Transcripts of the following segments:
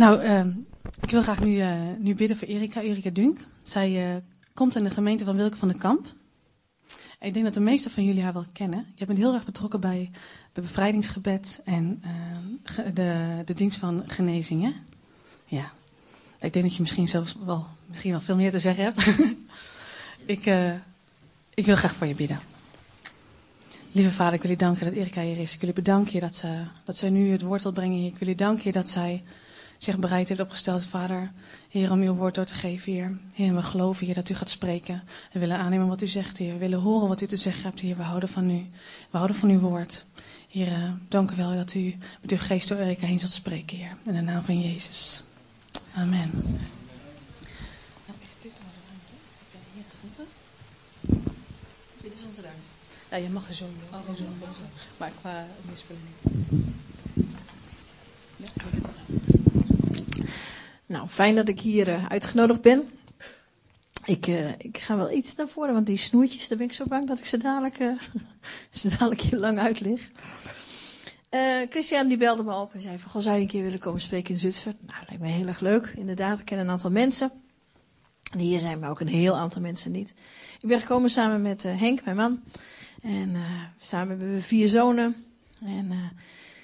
Nou, ehm, ik wil graag nu, eh, nu bidden voor Erika, Erika Dunk. Zij eh, komt in de gemeente van Wilke van den Kamp. Ik denk dat de meesten van jullie haar wel kennen. Ik ben heel erg betrokken bij het bevrijdingsgebed en ehm, de, de dienst van genezingen. Ja, ik denk dat je misschien zelfs wel, misschien wel veel meer te zeggen hebt. ik, eh, ik wil graag voor je bidden. Lieve vader, ik wil u danken dat Erika hier is. Ik wil u bedanken dat ze, dat zij nu het woord wil brengen. Ik wil u danken dat zij zich bereid heeft opgesteld, Vader. Heer, om uw woord door te geven, Heer. Heer, we geloven, Heer, dat u gaat spreken. We willen aannemen wat u zegt, Heer. We willen horen wat u te zeggen hebt, Heer. We houden van u. We houden van uw woord. Heer, eh, dank u wel dat u met uw geest door Erika heen zult spreken, Heer. In de naam van Jezus. Amen. Dit is onze ruimte. Ja, je mag er zo in. Oh, zo. Maar qua meespelen niet. Nou, fijn dat ik hier eh, uitgenodigd ben. Ik, eh, ik ga wel iets naar voren, want die snoertjes, daar ben ik zo bang dat ik ze dadelijk, eh, ze dadelijk hier lang uitlig. Christian die belde me op en zei van, goh, zou je een keer willen komen spreken in Zutphen? Nou, lijkt me heel erg leuk. Inderdaad, ik ken een aantal mensen. En hier zijn maar ook een heel aantal mensen niet. Ik ben gekomen samen met Henk, mijn man. En samen hebben we vier zonen. En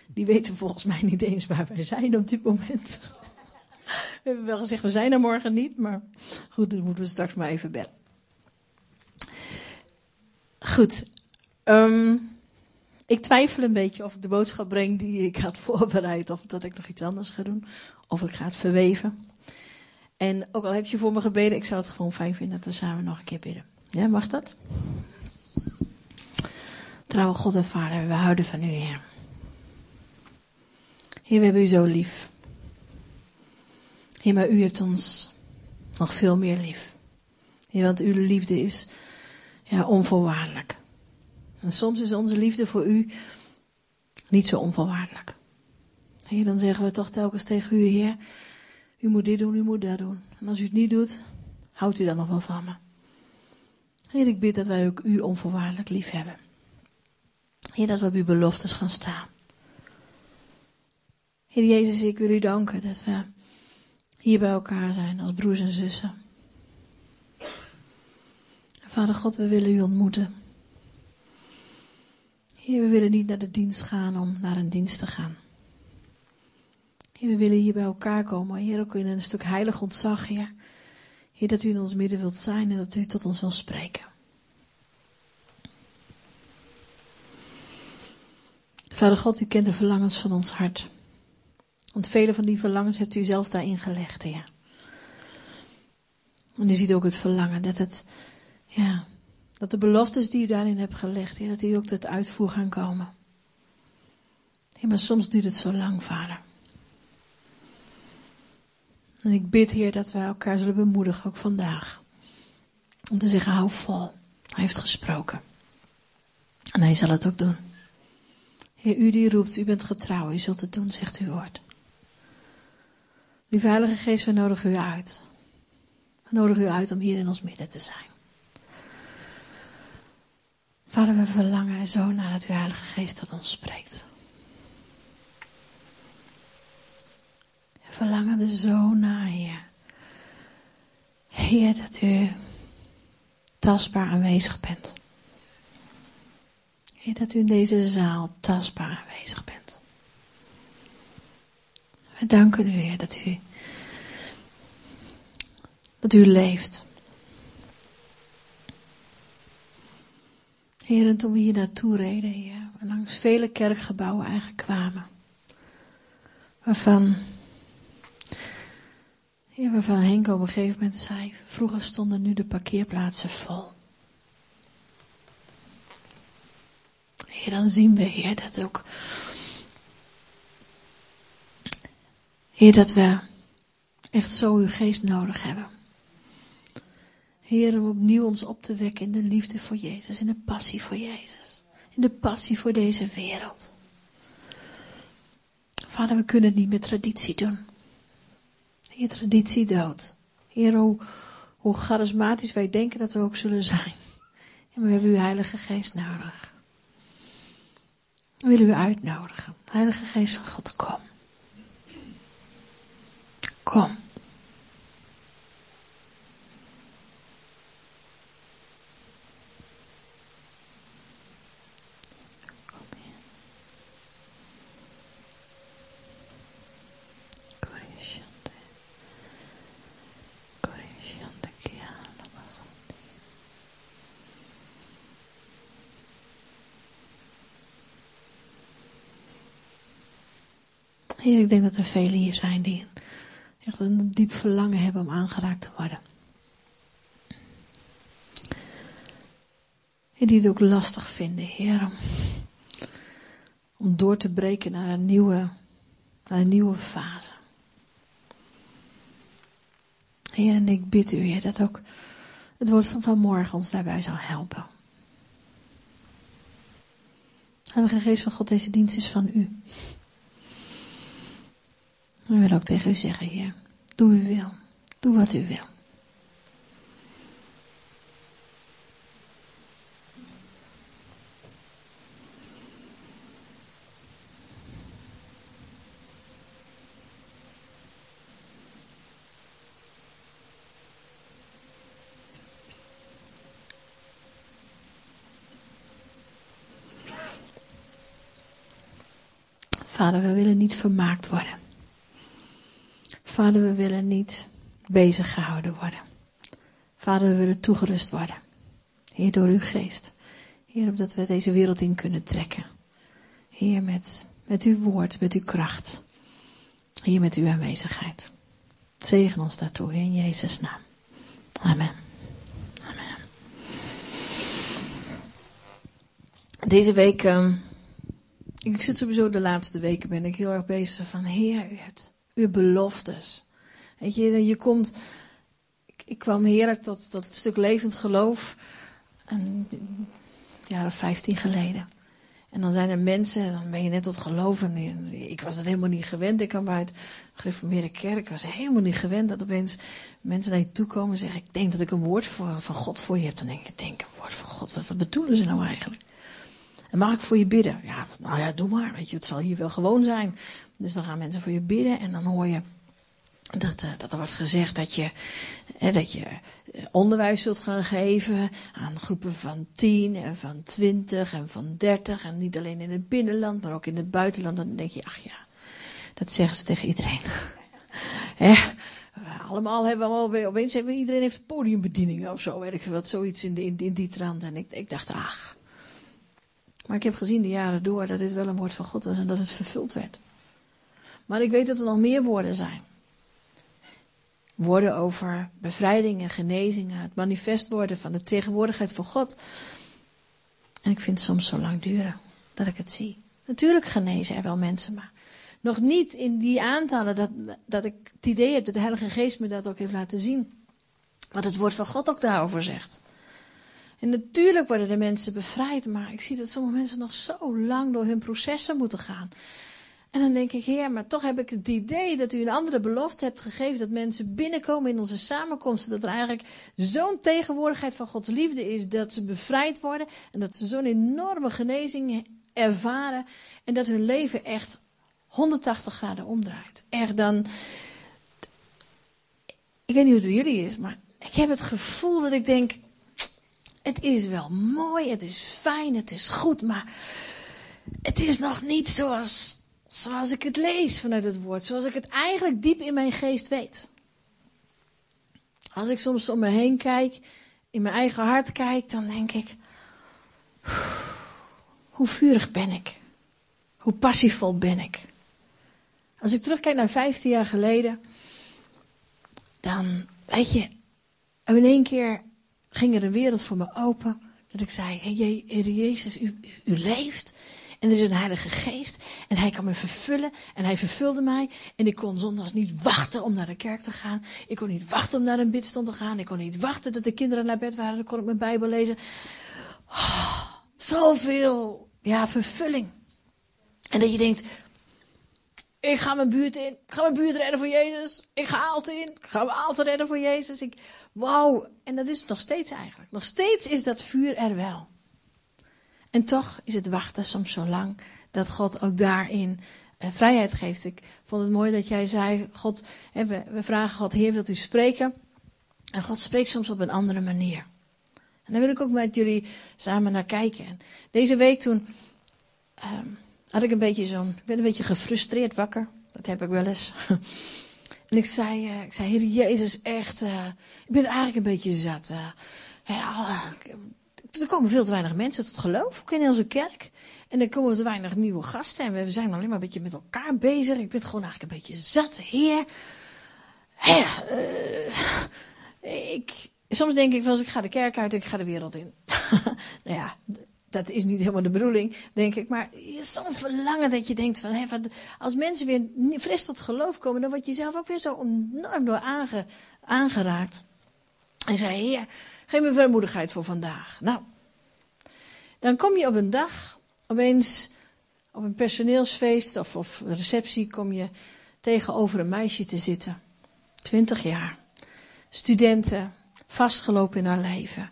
die weten volgens mij niet eens waar wij zijn op dit moment. We hebben wel gezegd, we zijn er morgen niet, maar goed, dan moeten we straks maar even bellen. Goed, ehm, ik twijfel een beetje of ik de boodschap breng die ik had voorbereid, of dat ik nog iets anders ga doen, of ik ga het verweven. En ook al heb je voor me gebeden, ik zou het gewoon fijn vinden dat we samen nog een keer bidden. Ja, mag dat? Trouwe God en Vader, we houden van u, Heer. Heer, we hebben u zo lief. Heer, maar u hebt ons nog veel meer lief. Heer, want uw liefde is ja, onvoorwaardelijk. En soms is onze liefde voor u niet zo onvoorwaardelijk. Heer, dan zeggen we toch telkens tegen u, Heer, u moet dit doen, u moet dat doen. En als u het niet doet, houdt u dan nog wel van me. Heer, ik bid dat wij ook u onvoorwaardelijk lief hebben. Heer, dat we op uw beloftes gaan staan. Heer Jezus, ik wil u danken dat we hier bij elkaar zijn als broers en zussen. Vader God, we willen u ontmoeten. Heer, we willen niet naar de dienst gaan om naar een dienst te gaan. Heer, we willen hier bij elkaar komen. Heer, ook in een stuk heilig ontzag, Heer. Heer, dat u in ons midden wilt zijn en dat u tot ons wil spreken. Vader God, u kent de verlangens van ons hart. Want vele van die verlangens hebt u zelf daarin gelegd, Heer. En u ziet ook het verlangen dat het, ja, dat de beloftes die u daarin hebt gelegd, Heer, dat die ook tot uitvoer gaan komen. Heer, maar soms duurt het zo lang, Vader. En ik bid, Heer, dat wij elkaar zullen bemoedigen, ook vandaag. Om te zeggen, hou vol. Hij heeft gesproken. En hij zal het ook doen. Heer, u die roept, u bent getrouw, u zult het doen, zegt uw woord. Lieve Heilige Geest, we nodigen u uit. We nodigen u uit om hier in ons midden te zijn. Vader, we verlangen er zo naar dat uw Heilige Geest tot ons spreekt. We verlangen er zo naar, Heer. Heer, dat u tastbaar aanwezig bent. Heer, dat u in deze zaal tastbaar aanwezig bent. We danken u, Heer, dat u, dat u leeft. Heer, en toen we hier naartoe reden, Heer, langs vele kerkgebouwen eigenlijk kwamen. Waarvan, Heer, waarvan Henk op een gegeven moment zei, vroeger stonden nu de parkeerplaatsen vol. Heer, dan zien we, Heer, dat ook Heer, dat we echt zo uw geest nodig hebben. Heer, om opnieuw ons op te wekken in de liefde voor Jezus, in de passie voor Jezus, in de passie voor deze wereld. Vader, we kunnen het niet met traditie doen. Heer, traditie dood. Heer, hoe, hoe charismatisch wij denken dat we ook zullen zijn. En we hebben uw Heilige Geest nodig. We willen u uitnodigen. Heilige Geest van God, kom. Kom. Heer, ik denk dat er velen hier zijn die echt een diep verlangen hebben om aangeraakt te worden. En die het ook lastig vinden, Heer, om, door te breken naar een nieuwe, naar een nieuwe fase. Heer, en ik bid u, Heer, dat ook het woord van vanmorgen ons daarbij zal helpen. Heilige Geest van God, deze dienst is van u. We willen ook tegen u zeggen, Heer, doe uw wil. Doe wat u wil. Vader, we willen niet vermaakt worden. Vader, we willen niet bezig gehouden worden. Vader, we willen toegerust worden. Heer, door uw geest. Heer, opdat we deze wereld in kunnen trekken. Heer, met, met uw woord, met uw kracht. Heer, met uw aanwezigheid. Zegen ons daartoe, in Jezus' naam. Amen. Amen. Deze week, uh, ik zit sowieso de laatste weken, ben ik heel erg bezig van, Heer, u hebt uw beloftes. Weet je, je komt. Ik, ik kwam heerlijk tot, tot het stuk levend geloof. Een jaar of vijftien geleden. En dan zijn er mensen, dan ben je net tot geloven. Ik was het helemaal niet gewend. Ik kwam uit gereformeerde kerk. Ik was helemaal niet gewend dat opeens mensen naar je toe komen en zeggen: Ik denk dat ik een woord van God voor je heb. Dan denk je: Denk een woord van God. Wat, wat bedoelen ze nou eigenlijk? En mag ik voor je bidden? Ja, nou ja, doe maar. Weet je, het zal hier wel gewoon zijn. Dus dan gaan mensen voor je bidden en dan hoor je dat, uh, dat er wordt gezegd dat je, eh, dat je onderwijs zult gaan geven aan groepen van 10 en van 20 en van 30. En niet alleen in het binnenland, maar ook in het buitenland. Dan denk je, ach ja, dat zeggen ze tegen iedereen. allemaal hebben we al, opeens hebben iedereen heeft podiumbedieningen of zo, weet ik wat, zoiets in, in, in die trant. En ik, ik dacht, ach. Maar ik heb gezien de jaren door dat dit wel een woord van God was en dat het vervuld werd. Maar ik weet dat er nog meer woorden zijn. Woorden over bevrijding en genezingen, het manifest worden van de tegenwoordigheid van God. En ik vind het soms zo lang duren dat ik het zie. Natuurlijk genezen er wel mensen, maar nog niet in die aantallen dat, dat ik het idee heb dat de Heilige Geest me dat ook heeft laten zien. Wat het woord van God ook daarover zegt. En natuurlijk worden de mensen bevrijd, maar ik zie dat sommige mensen nog zo lang door hun processen moeten gaan. En dan denk ik, heer, maar toch heb ik het idee dat u een andere belofte hebt gegeven. Dat mensen binnenkomen in onze samenkomsten. Dat er eigenlijk zo'n tegenwoordigheid van Gods liefde is. Dat ze bevrijd worden. En dat ze zo'n enorme genezing ervaren. En dat hun leven echt 180 graden omdraait. Echt dan. Ik weet niet hoe het jullie is, maar ik heb het gevoel dat ik denk. Het is wel mooi, het is fijn, het is goed, maar het is nog niet zoals Zoals ik het lees vanuit het woord. Zoals ik het eigenlijk diep in mijn geest weet. Als ik soms om me heen kijk, in mijn eigen hart kijk, dan denk ik: hoe vurig ben ik? Hoe passievol ben ik? Als ik terugkijk naar 15 jaar geleden, dan weet je, in één keer ging er een wereld voor me open. Dat ik zei: Heer Jezus, u, u leeft. En er is een heilige geest. En hij kan me vervullen. En hij vervulde mij. En ik kon zondags niet wachten om naar de kerk te gaan. Ik kon niet wachten om naar een bidstond te gaan. Ik kon niet wachten dat de kinderen naar bed waren. Dan kon ik mijn Bijbel lezen. Oh, zoveel ja, vervulling. En dat je denkt, ik ga mijn buurt in. Ik ga mijn buurt redden voor Jezus. Ik ga altijd in. Ik ga me altijd redden voor Jezus. Ik, wauw. En dat is het nog steeds eigenlijk. Nog steeds is dat vuur er wel. En toch is het wachten soms zo lang dat God ook daarin eh, vrijheid geeft. Ik vond het mooi dat jij zei, God, we, we vragen God, Heer, wilt u spreken? En God spreekt soms op een andere manier. En daar wil ik ook met jullie samen naar kijken. En deze week toen ehm, had ik een beetje zo'n, ik ben een beetje gefrustreerd wakker. Dat heb ik wel eens. en ik zei, uh, ik zei, Heer Jezus, echt, uh, ik ben eigenlijk een beetje zat. Ja, er komen veel te weinig mensen tot geloof, in onze kerk. En er komen te weinig nieuwe gasten. En we zijn alleen maar een beetje met elkaar bezig. Ik ben gewoon eigenlijk een beetje zat. Heer, ja, ik, soms denk ik wel ik ga de kerk uit en ik ga de wereld in. nou ja, dat is niet helemaal de bedoeling, denk ik. Maar zo'n verlangen dat je denkt van, als mensen weer fris tot geloof komen, dan word je zelf ook weer zo enorm door aange, aangeraakt. En zei, heer, geef me vermoedigheid voor vandaag. Nou, dan kom je op een dag, opeens op een personeelsfeest of, of receptie, kom je tegenover een meisje te zitten. Twintig jaar. Studenten, vastgelopen in haar leven.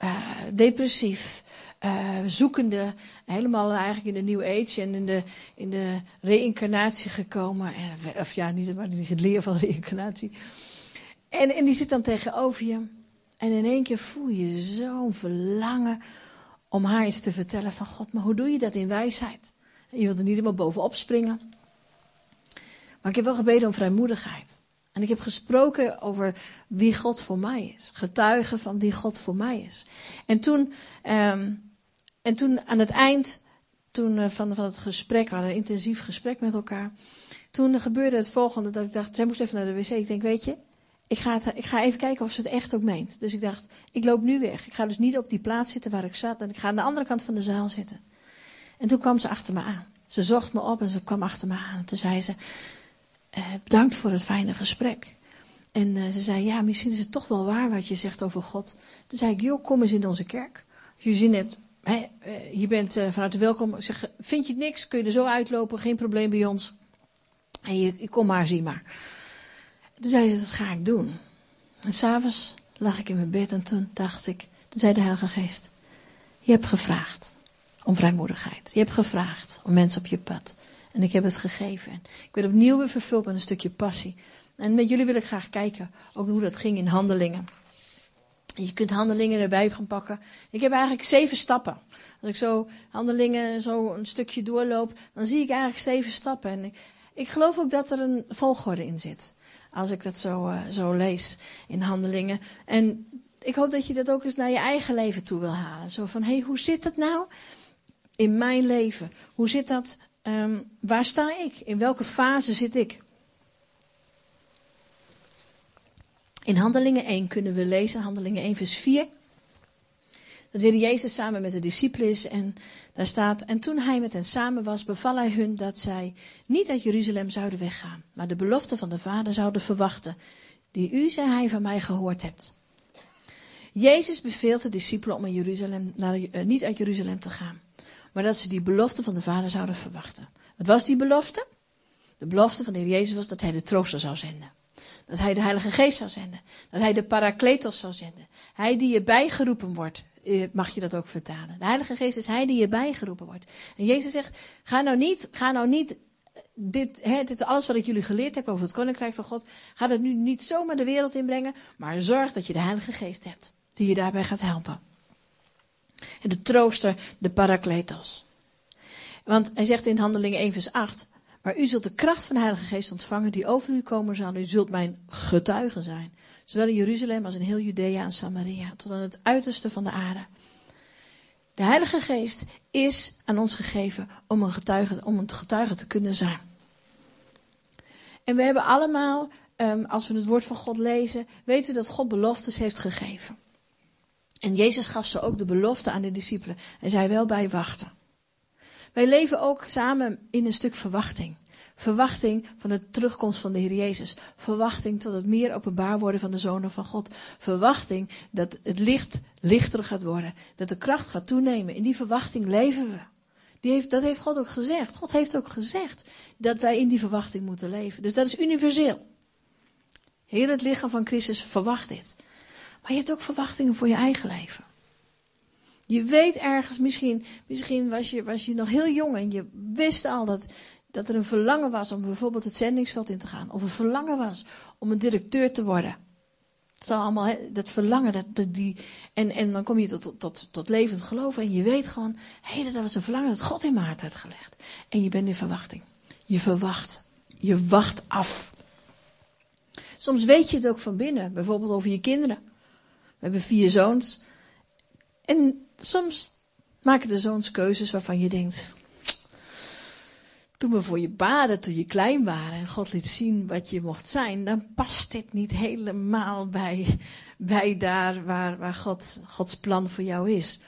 Uh, depressief. Uh, zoekende, helemaal eigenlijk in de New Age en in de, in de reïncarnatie gekomen. En, of ja, niet maar het leer van reïncarnatie. En, en die zit dan tegenover je. En in één keer voel je zo'n verlangen om haar iets te vertellen van God. Maar hoe doe je dat in wijsheid? Je wilt er niet helemaal bovenop springen. Maar ik heb wel gebeden om vrijmoedigheid. En ik heb gesproken over wie God voor mij is. Getuigen van wie God voor mij is. En toen, um, en toen aan het eind toen, uh, van, van het gesprek, we hadden een intensief gesprek met elkaar. Toen gebeurde het volgende, dat ik dacht, zij moest even naar de wc. Ik denk, weet je, ik ga, ik ga even kijken of ze het echt ook meent. Dus ik dacht, ik loop nu weg. Ik ga dus niet op die plaats zitten waar ik zat. En ik ga aan de andere kant van de zaal zitten. En toen kwam ze achter me aan. Ze zocht me op en ze kwam achter me aan. En toen zei ze, uh, bedankt voor het fijne gesprek. En uh, ze zei, ja, misschien is het toch wel waar wat je zegt over God. Toen zei ik, joh, kom eens in onze kerk. Als je zin hebt, uh, je bent uh, vanuit de welkom. Zeg, vind je het niks, kun je er zo uitlopen, geen probleem bij ons. En je, kom maar, zie maar. Toen zei ze, dat ga ik doen. En s'avonds lag ik in mijn bed en toen dacht ik, toen zei de Heilige Geest, je hebt gevraagd om vrijmoedigheid. Je hebt gevraagd om mensen op je pad. En ik heb het gegeven. En ik werd opnieuw weer vervuld met een stukje passie. En met jullie wil ik graag kijken ook hoe dat ging in handelingen. Je kunt handelingen erbij gaan pakken. Ik heb eigenlijk zeven stappen. Als ik zo handelingen zo een stukje doorloop, dan zie ik eigenlijk zeven stappen. En ik, ik geloof ook dat er een volgorde in zit. Als ik dat zo, uh, zo lees in handelingen. En ik hoop dat je dat ook eens naar je eigen leven toe wil halen. Zo van, hé, hey, hoe zit dat nou in mijn leven? Hoe zit dat Um, waar sta ik? In welke fase zit ik? In Handelingen 1 kunnen we lezen, Handelingen 1 vers 4. Dat de Heer Jezus samen met de discipelen is en daar staat, en toen hij met hen samen was, beval hij hun dat zij niet uit Jeruzalem zouden weggaan, maar de belofte van de Vader zouden verwachten, die u, zei hij, van mij gehoord hebt. Jezus beveelt de discipelen om in Jeruzalem, naar, uh, niet uit Jeruzalem te gaan maar dat ze die belofte van de Vader zouden verwachten. Wat was die belofte? De belofte van de Heer Jezus was dat hij de trooster zou zenden. Dat hij de Heilige Geest zou zenden. Dat hij de Parakletos zou zenden. Hij die je bijgeroepen wordt, eh, mag je dat ook vertalen. De Heilige Geest is hij die je bijgeroepen wordt. En Jezus zegt, ga nou niet, ga nou niet dit, hè, dit alles wat ik jullie geleerd heb over het Koninkrijk van God. Ga dat nu niet zomaar de wereld inbrengen, maar zorg dat je de Heilige Geest hebt. Die je daarbij gaat helpen. En de trooster, de parakletos. Want hij zegt in Handelingen 1 vers 8, maar u zult de kracht van de Heilige Geest ontvangen die over u komen zal. U zult mijn getuigen zijn. Zowel in Jeruzalem als in heel Judea en Samaria. Tot aan het uiterste van de aarde. De Heilige Geest is aan ons gegeven om een getuige, om een getuige te kunnen zijn. En we hebben allemaal, um, als we het woord van God lezen, weten we dat God beloftes heeft gegeven. En Jezus gaf ze ook de belofte aan de discipelen. En zei wel bij wachten. Wij leven ook samen in een stuk verwachting. Verwachting van de terugkomst van de Heer Jezus. Verwachting tot het meer openbaar worden van de Zonen van God. Verwachting dat het licht lichter gaat worden. Dat de kracht gaat toenemen. In die verwachting leven we. Die heeft, dat heeft God ook gezegd. God heeft ook gezegd dat wij in die verwachting moeten leven. Dus dat is universeel. Heel het lichaam van Christus verwacht dit. Maar je hebt ook verwachtingen voor je eigen leven. Je weet ergens, misschien, misschien was, je, was je nog heel jong en je wist al dat dat er een verlangen was om bijvoorbeeld het zendingsveld in te gaan. Of een verlangen was om een directeur te worden. Het allemaal, dat verlangen, dat, dat, die, en, en dan kom je tot, tot, tot levend geloven en je weet gewoon, hé, hey, dat was een verlangen dat God in mijn hart had gelegd. En je bent in verwachting. Je verwacht. Je wacht af. Soms weet je het ook van binnen, bijvoorbeeld over je kinderen. We hebben vier zoons. En soms maken de zoons keuzes waarvan je denkt, toen we voor je baden, toen je klein waren en God liet zien wat je mocht zijn, dan past dit niet helemaal bij, bij daar waar, waar God, Gods plan voor jou is.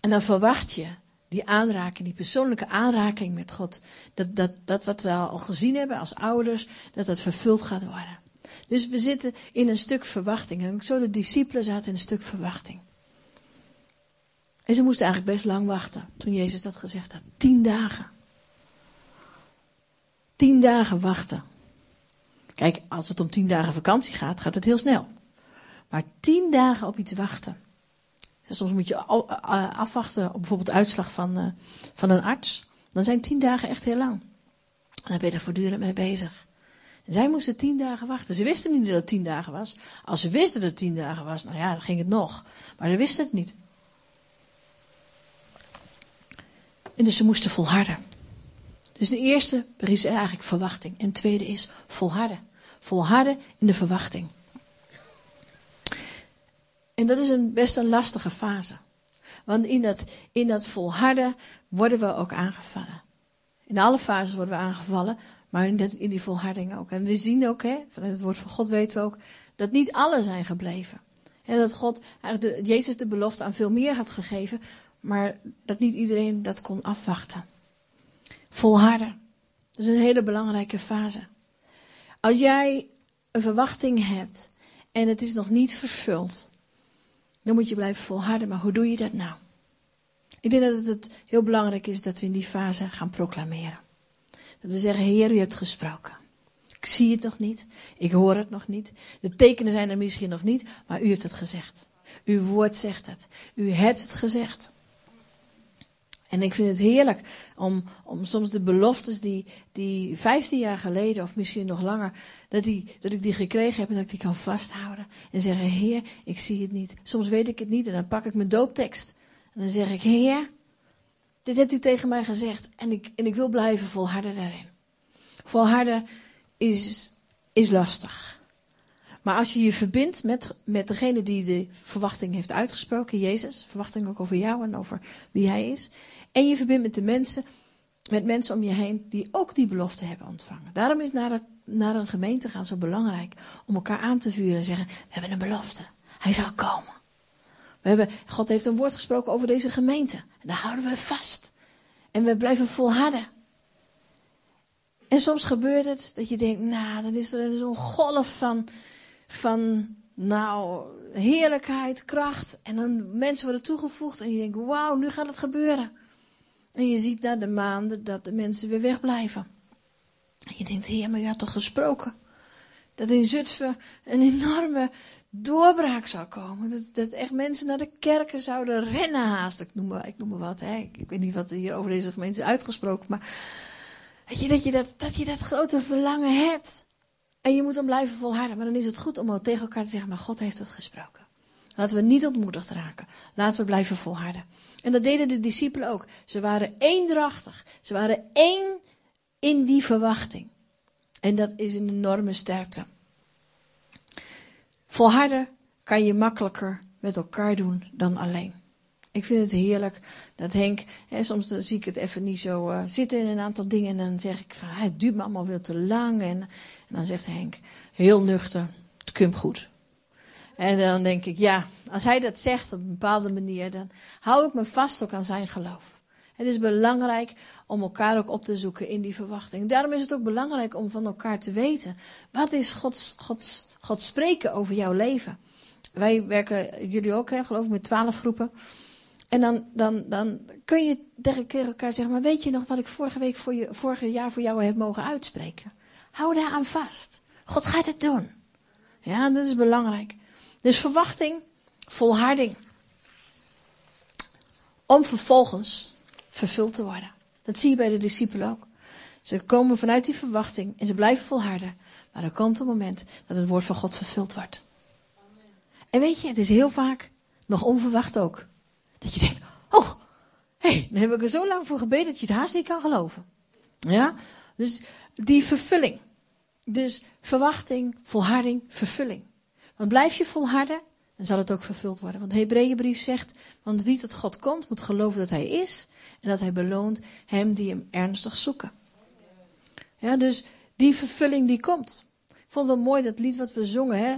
En dan verwacht je die aanraking, die persoonlijke aanraking met God, dat, dat, dat wat we al gezien hebben als ouders, dat dat vervuld gaat worden. Dus we zitten in een stuk verwachting. En zo de discipelen zaten in een stuk verwachting. En ze moesten eigenlijk best lang wachten toen Jezus dat gezegd had. Tien dagen. Tien dagen wachten. Kijk, als het om tien dagen vakantie gaat, gaat het heel snel. Maar tien dagen op iets wachten. Dus soms moet je afwachten op bijvoorbeeld uitslag van, uh, van een arts. Dan zijn tien dagen echt heel lang. Dan ben je er voortdurend mee bezig. Zij moesten tien dagen wachten. Ze wisten niet dat het tien dagen was. Als ze wisten dat het tien dagen was, nou ja, dan ging het nog. Maar ze wisten het niet. En dus ze moesten volharden. Dus de eerste is eigenlijk verwachting. En de tweede is volharden. Volharden in de verwachting. En dat is een, best een lastige fase. Want in dat, in dat volharden worden we ook aangevallen. In alle fases worden we aangevallen, maar in, in die volharding ook. En we zien ook, hè, vanuit het woord van God weten we ook, dat niet alle zijn gebleven. En dat God Jezus de belofte aan veel meer had gegeven, maar dat niet iedereen dat kon afwachten. Volharden. Dat is een hele belangrijke fase. Als jij een verwachting hebt en het is nog niet vervuld, dan moet je blijven volharden. Maar hoe doe je dat nou? Ik denk dat het heel belangrijk is dat we in die fase gaan proclameren. Dat we zeggen, Heer, u hebt gesproken. Ik zie het nog niet. Ik hoor het nog niet. De tekenen zijn er misschien nog niet, maar u hebt het gezegd. Uw woord zegt het. U hebt het gezegd. En ik vind het heerlijk om, om soms de beloftes die, die 15 jaar geleden, of misschien nog langer, dat, die, dat ik die gekregen heb en dat ik die kan vasthouden. En zeggen, Heer, ik zie het niet. Soms weet ik het niet en dan pak ik mijn dooptekst. En dan zeg ik, Heer, dit hebt u tegen mij gezegd en ik, en ik wil blijven volharden daarin. Volharden is, is lastig. Maar als je je verbindt met, met degene die de verwachting heeft uitgesproken, Jezus, verwachting ook over jou en over wie hij is, en je verbindt met de mensen, met mensen om je heen die ook die belofte hebben ontvangen. Daarom is naar, naar een gemeente gaan zo belangrijk. Om elkaar aan te vuren en zeggen, we hebben een belofte. Hij zal komen. We hebben, God heeft een woord gesproken over deze gemeente. En daar houden we vast. En we blijven volharden. En soms gebeurt het dat je denkt, nou, dan is er zo'n golf van, van, nou, heerlijkheid, kracht. En dan mensen worden toegevoegd en je denkt, wauw, nu gaat het gebeuren. En je ziet na de maanden dat de mensen weer wegblijven. En je denkt, heer, maar je had toch gesproken? Dat in Zutphen een enorme doorbraak zou komen. Dat, dat echt mensen naar de kerken zouden rennen haast. Ik noem maar, ik noem maar wat. Hè. Ik, weet niet wat hier over deze gemeente is uitgesproken. Maar dat je dat, dat, je dat grote verlangen hebt. En je moet dan blijven volharden. Maar dan is het goed om tegen elkaar te zeggen, maar God heeft het gesproken. Laten we niet ontmoedigd raken. Laten we blijven volharden. En dat deden de discipelen ook. Ze waren eendrachtig. Ze waren één in die verwachting. En dat is een enorme sterkte. Volharden kan je makkelijker met elkaar doen dan alleen. Ik vind het heerlijk dat Henk, hè, soms zie ik het even niet zo uh, zitten in een aantal dingen. En dan zeg ik van, het duurt me allemaal veel te lang. En, en dan zegt Henk, heel nuchter, het komt goed. En dan denk ik, ja, als hij dat zegt op een bepaalde manier, dan hou ik me vast ook aan zijn geloof. Het is belangrijk om elkaar ook op te zoeken in die verwachting. Daarom is het ook belangrijk om van elkaar te weten. Wat is Gods, Gods, Gods spreken over jouw leven? Wij werken, jullie ook, geloof ik, met twaalf groepen. En dan, dan, dan kun je tegen elkaar zeggen, maar weet je nog wat ik vorige week voor je, vorige jaar voor jou heb mogen uitspreken? Hou daar aan vast. God gaat het doen. Ja, dat is belangrijk. Dus verwachting, volharding. Om vervolgens vervuld te worden. Dat zie je bij de discipelen ook. Ze komen vanuit die verwachting en ze blijven volharden. Maar er komt een moment dat het woord van God vervuld wordt. En weet je, het is heel vaak nog onverwacht ook. Dat je denkt, oh, hé, hey, dan heb ik er zo lang voor gebeden dat je het haast niet kan geloven. Ja, dus die vervulling. Dus verwachting, volharding, vervulling. Want blijf je volharden, dan zal het ook vervuld worden. Want de Hebreeënbrief zegt, want wie tot God komt, moet geloven dat hij is en dat hij beloont hem die hem ernstig zoeken. Ja, dus die vervulling die komt. Ik vond het wel mooi dat lied wat we zongen, hè.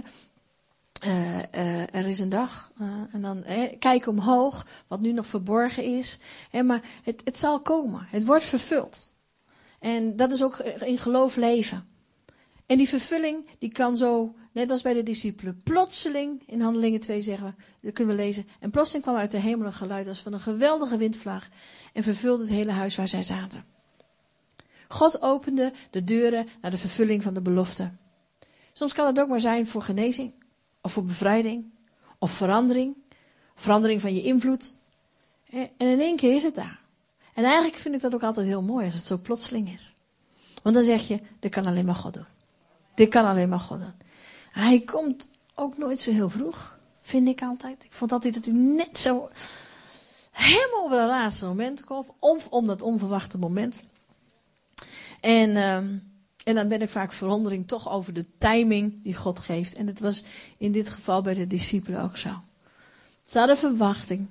Uh, uh, er is een dag. Uh, en dan kijk omhoog, wat nu nog verborgen is. maar het, het zal komen. Het wordt vervuld. En dat is ook in geloof leven. En die vervulling, die kan zo, net als bij de discipelen, plotseling, in Handelingen 2 zeggen we, dat kunnen we lezen. En plotseling kwam uit de hemel een geluid als van een geweldige windvlaag en vervulde het hele huis waar zij zaten. God opende de deuren naar de vervulling van de belofte. Soms kan het ook maar zijn voor genezing, of voor bevrijding, of verandering, verandering van je invloed. En in één keer is het daar. En eigenlijk vind ik dat ook altijd heel mooi als het zo plotseling is. Want dan zeg je, dit kan alleen maar God doen. Dit kan alleen maar God doen. Hij komt ook nooit zo heel vroeg, vind ik altijd. Ik vond altijd dat hij net zo helemaal op het laatste moment kwam. Of om dat onverwachte moment. En, ehm, en dan ben ik vaak verwondering toch over de timing die God geeft. En het was in dit geval bij de discipelen ook zo. Ze hadden verwachting.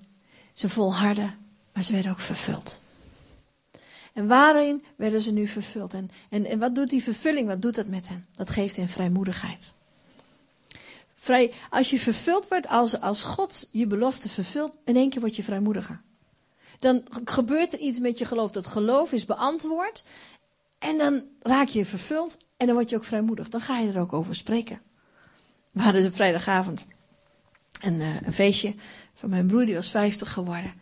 Ze volharden. Maar ze werden ook vervuld. En waarin werden ze nu vervuld? En, en, en wat doet die vervulling, wat doet dat met hen? Dat geeft hen vrijmoedigheid. Vrij, als je vervuld wordt, als, als God je belofte vervult, in één keer word je vrijmoediger. Dan gebeurt er iets met je geloof. Dat geloof is beantwoord. En dan raak je vervuld en dan word je ook vrijmoedig. Dan ga je er ook over spreken. We hadden een vrijdagavond een, uh, een feestje van mijn broer, die was 50 geworden.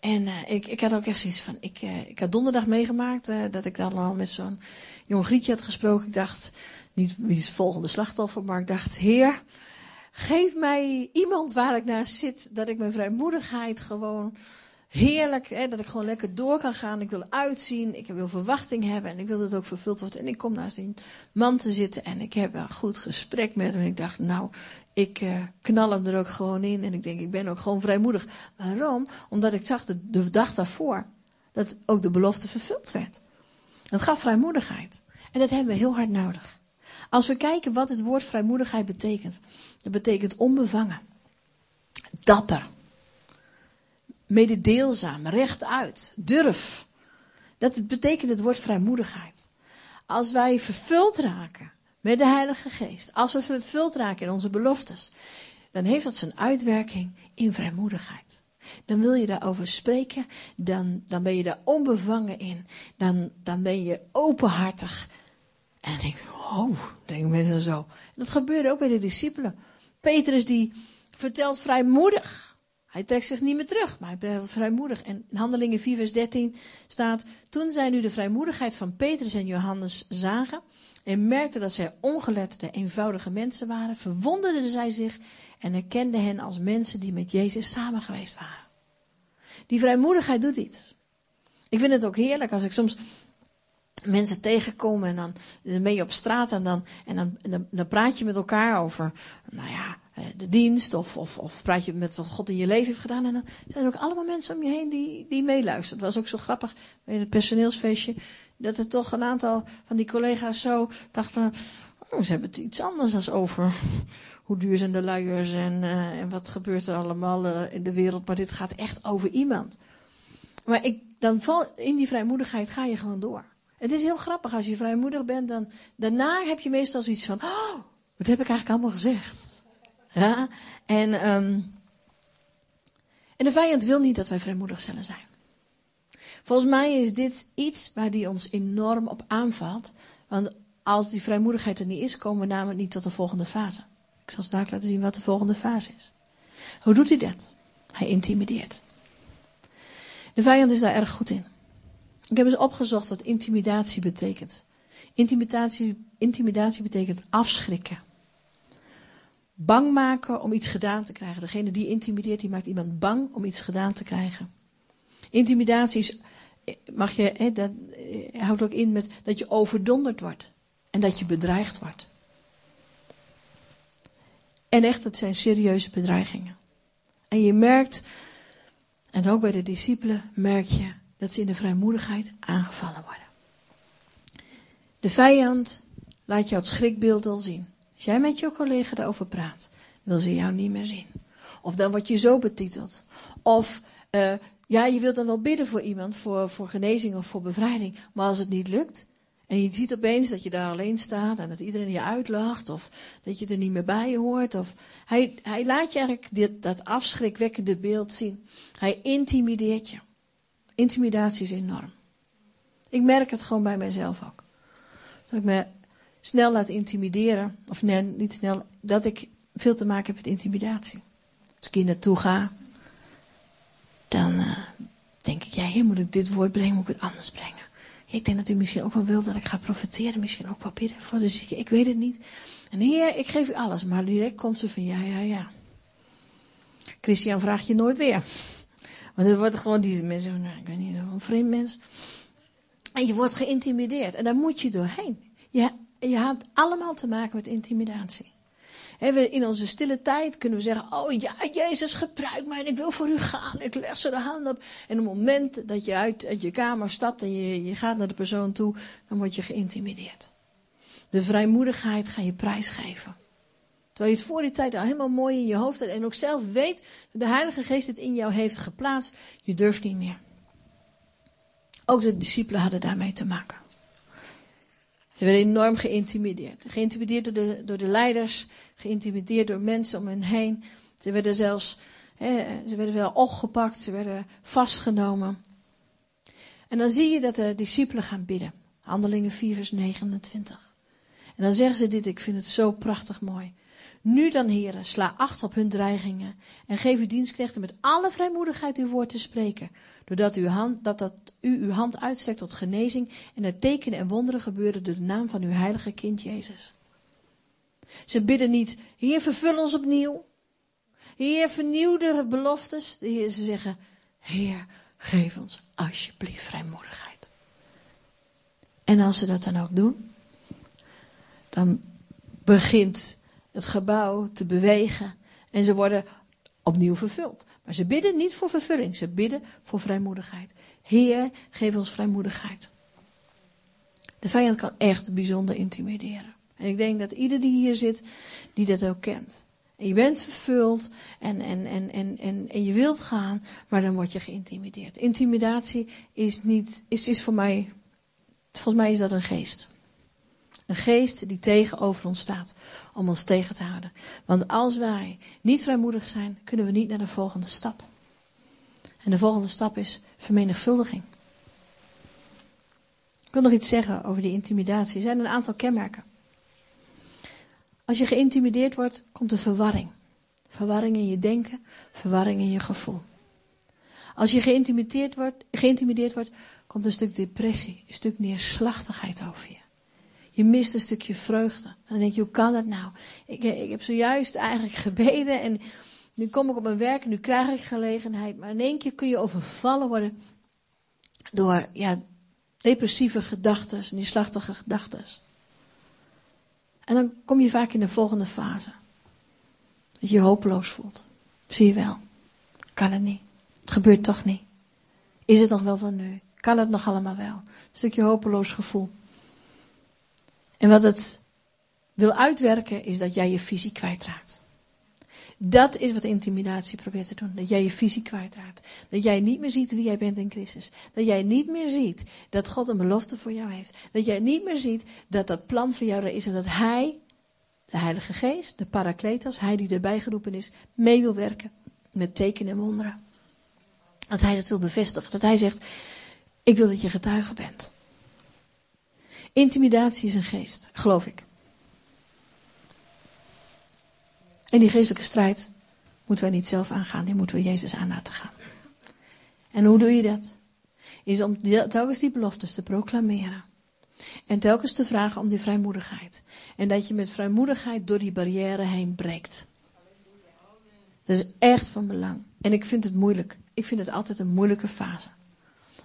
En uh, ik, ik had ook echt zoiets van, ik, uh, ik had donderdag meegemaakt uh, dat ik dan al met zo'n jong Grietje had gesproken. Ik dacht, niet wie is het volgende slachtoffer, maar ik dacht, heer, geef mij iemand waar ik naast zit, dat ik mijn vrijmoedigheid gewoon heerlijk, hè, dat ik gewoon lekker door kan gaan. Ik wil uitzien, ik wil verwachting hebben en ik wil dat ook vervuld wordt. En ik kom naast die man te zitten en ik heb een goed gesprek met hem. En ik dacht, nou, ik uh, knal hem er ook gewoon in. En ik denk, ik ben ook gewoon vrijmoedig. Waarom? Omdat ik zag de, de dag daarvoor dat ook de belofte vervuld werd. Dat gaf vrijmoedigheid. En dat hebben we heel hard nodig. Als we kijken wat het woord vrijmoedigheid betekent. Dat betekent onbevangen. Dapper mededeelzaam, rechtuit, durf. Dat betekent het woord vrijmoedigheid. Als wij vervuld raken met de Heilige Geest, als we vervuld raken in onze beloftes, dan heeft dat zijn uitwerking in vrijmoedigheid. Dan wil je daarover spreken, dan, dan ben je daar onbevangen in, dan, dan ben je openhartig. En dan denk ik, oh, denken mensen zo. Dat gebeurde ook bij de discipelen. Petrus die vertelt vrijmoedig hij trekt zich niet meer terug, maar hij blijft vrijmoedig. En in Handelingen 4, vers 13 staat: Toen zij nu de vrijmoedigheid van Petrus en Johannes zagen en merkten dat zij ongeletterde, eenvoudige mensen waren, verwonderden zij zich en erkenden hen als mensen die met Jezus samen geweest waren. Die vrijmoedigheid doet iets. Ik vind het ook heerlijk als ik soms mensen tegenkom en dan, ben je op straat en dan, en dan, dan, praat je met elkaar over, nou ja, de dienst of, of, of praat je met wat God in je leven heeft gedaan. En dan zijn er ook allemaal mensen om je heen die, die meeluisteren. Het was ook zo grappig bij het personeelsfeestje. Dat er toch een aantal van die collega's zo dachten. Oh, ze hebben het iets anders dan over hoe duur zijn de luiers en, uh, en wat gebeurt er allemaal uh, in de wereld. Maar dit gaat echt over iemand. Maar ik, dan val, in die vrijmoedigheid ga je gewoon door. Het is heel grappig als je vrijmoedig bent. Dan, daarna heb je meestal zoiets van: Oh, wat heb ik eigenlijk allemaal gezegd? Ja? En, um, en de vijand wil niet dat wij vrijmoedig zullen zijn. Volgens mij is dit iets waar die ons enorm op aanvalt. Want als die vrijmoedigheid er niet is, komen we namelijk niet tot de volgende fase. Ik zal straks laten zien wat de volgende fase is. Hoe doet hij dat? Hij intimideert. De vijand is daar erg goed in. Ik heb eens opgezocht wat intimidatie betekent. Intimidatie, intimidatie betekent afschrikken. Bang maken om iets gedaan te krijgen. Degene die intimideert, die maakt iemand bang om iets gedaan te krijgen. Intimidatie is mag je, hè, dat eh, houdt ook in met dat je overdonderd wordt. En dat je bedreigd wordt. En echt, het zijn serieuze bedreigingen. En je merkt, en ook bij de discipelen merk je, dat ze in de vrijmoedigheid aangevallen worden. De vijand laat jou het schrikbeeld al zien. Als jij met je collega daarover praat, wil ze jou niet meer zien. Of dan word je zo betiteld. Of uh, ja, je wilt dan wel bidden voor iemand, voor, voor genezing of voor bevrijding. Maar als het niet lukt, en je ziet opeens dat je daar alleen staat en dat iedereen je uitlacht, of dat je er niet meer bij hoort. Of hij, hij laat je eigenlijk dit, dat afschrikwekkende beeld zien. Hij intimideert je. Intimidatie is enorm. Ik merk het gewoon bij mezelf ook. Dat ik me snel laat intimideren, of nee, niet snel, dat ik veel te maken heb met intimidatie. Als ik hier naartoe ga, dan uh, denk ik, ja, hier moet ik dit woord brengen, moet ik het anders brengen. ik denk dat u misschien ook wel wilt dat ik ga profiteren, misschien ook wel bidden voor de ik weet het niet. En heer, ik geef u alles, maar direct komt ze van, ja, ja, ja. Christian vraagt je nooit weer. Want het wordt gewoon die mensen, nou, ik weet niet, een vreemd mens. En je wordt geïntimideerd. En daar moet je doorheen. Je, je hebt allemaal te maken met intimidatie. in onze stille tijd kunnen we zeggen: Oh ja, Jezus, gebruik mij en ik wil voor u gaan. Ik leg ze de hand op. En op het moment dat je uit, je kamer stapt en je, je gaat naar de persoon toe, dan word je geïntimideerd. De vrijmoedigheid ga je prijsgeven. Terwijl je het voor die tijd al helemaal mooi in je hoofd had en ook zelf weet dat de Heilige Geest het in jou heeft geplaatst. Je durft niet meer. Ook de discipelen hadden daarmee te maken. Ze werden enorm geïntimideerd. Geïntimideerd door de, door de leiders, geïntimideerd door mensen om hen heen. Ze werden zelfs, hè, ze werden wel opgepakt, ze werden vastgenomen. En dan zie je dat de discipelen gaan bidden. Handelingen 4 vers 29. En dan zeggen ze dit, ik vind het zo prachtig mooi. Nu dan, heren, sla acht op hun dreigingen en geef uw dienstknechten met alle vrijmoedigheid uw woord te spreken, doordat uw hand, dat, dat u uw hand uitstrekt tot genezing en er tekenen en wonderen gebeuren door de naam van uw heilige kind Jezus. Ze bidden niet, Heer, vervul ons opnieuw. Heer, vernieuw de beloftes. Ze zeggen, Heer, geef ons alsjeblieft vrijmoedigheid. En als ze dat dan ook doen, dan begint het gebouw te bewegen. En ze worden opnieuw vervuld. Maar ze bidden niet voor vervulling, ze bidden voor vrijmoedigheid. Heer, geef ons vrijmoedigheid. De vijand kan echt bijzonder intimideren. En ik denk dat ieder die hier zit, die dat ook kent. En je bent vervuld en, en, en, en, en, en je wilt gaan, maar dan word je geïntimideerd. Intimidatie is niet, is, is voor mij, volgens mij is dat een geest. Een geest die tegenover ons staat om ons tegen te houden. Want als wij niet vrijmoedig zijn, kunnen we niet naar de volgende stap. En de volgende stap is vermenigvuldiging. Ik wil nog iets zeggen over die intimidatie. Er zijn een aantal kenmerken. Als je geïntimideerd wordt, komt er verwarring. Verwarring in je denken, verwarring in je gevoel. Als je geïntimideerd wordt, geïntimideerd wordt, komt een stuk depressie, een stuk neerslachtigheid over je. Je mist een stukje vreugde. Dan denk je, hoe kan dat nou? Ik, ik heb zojuist eigenlijk gebeden en nu kom ik op mijn werk en nu krijg ik gelegenheid. Maar in één keer kun je overvallen worden door ja, depressieve gedachten, neerslachtige gedachten. En dan kom je vaak in de volgende fase. Dat je je hopeloos voelt. Zie je wel. Kan het niet. Het gebeurt toch niet. Is het nog wel van nu? Kan het nog allemaal wel? Een stukje hopeloos gevoel. En wat het wil uitwerken is dat jij je visie kwijtraakt. Dat is wat intimidatie probeert te doen. Dat jij je visie kwijtraakt. Dat jij niet meer ziet wie jij bent in Christus. Dat jij niet meer ziet dat God een belofte voor jou heeft. Dat jij niet meer ziet dat dat plan voor jou er is. En dat Hij, de Heilige Geest, de Parakletos, Hij die erbij geroepen is, mee wil werken met tekenen en wonderen. Dat Hij dat wil bevestigen. Dat Hij zegt, ik wil dat je getuige bent. Intimidatie is een geest, geloof ik. En die geestelijke strijd moeten wij niet zelf aangaan, die moeten we Jezus aan laten gaan. En hoe doe je dat? Is om telkens die beloftes te proclameren. En telkens te vragen om die vrijmoedigheid. En dat je met vrijmoedigheid door die barrière heen breekt. Dat is echt van belang. En ik vind het moeilijk. Ik vind het altijd een moeilijke fase.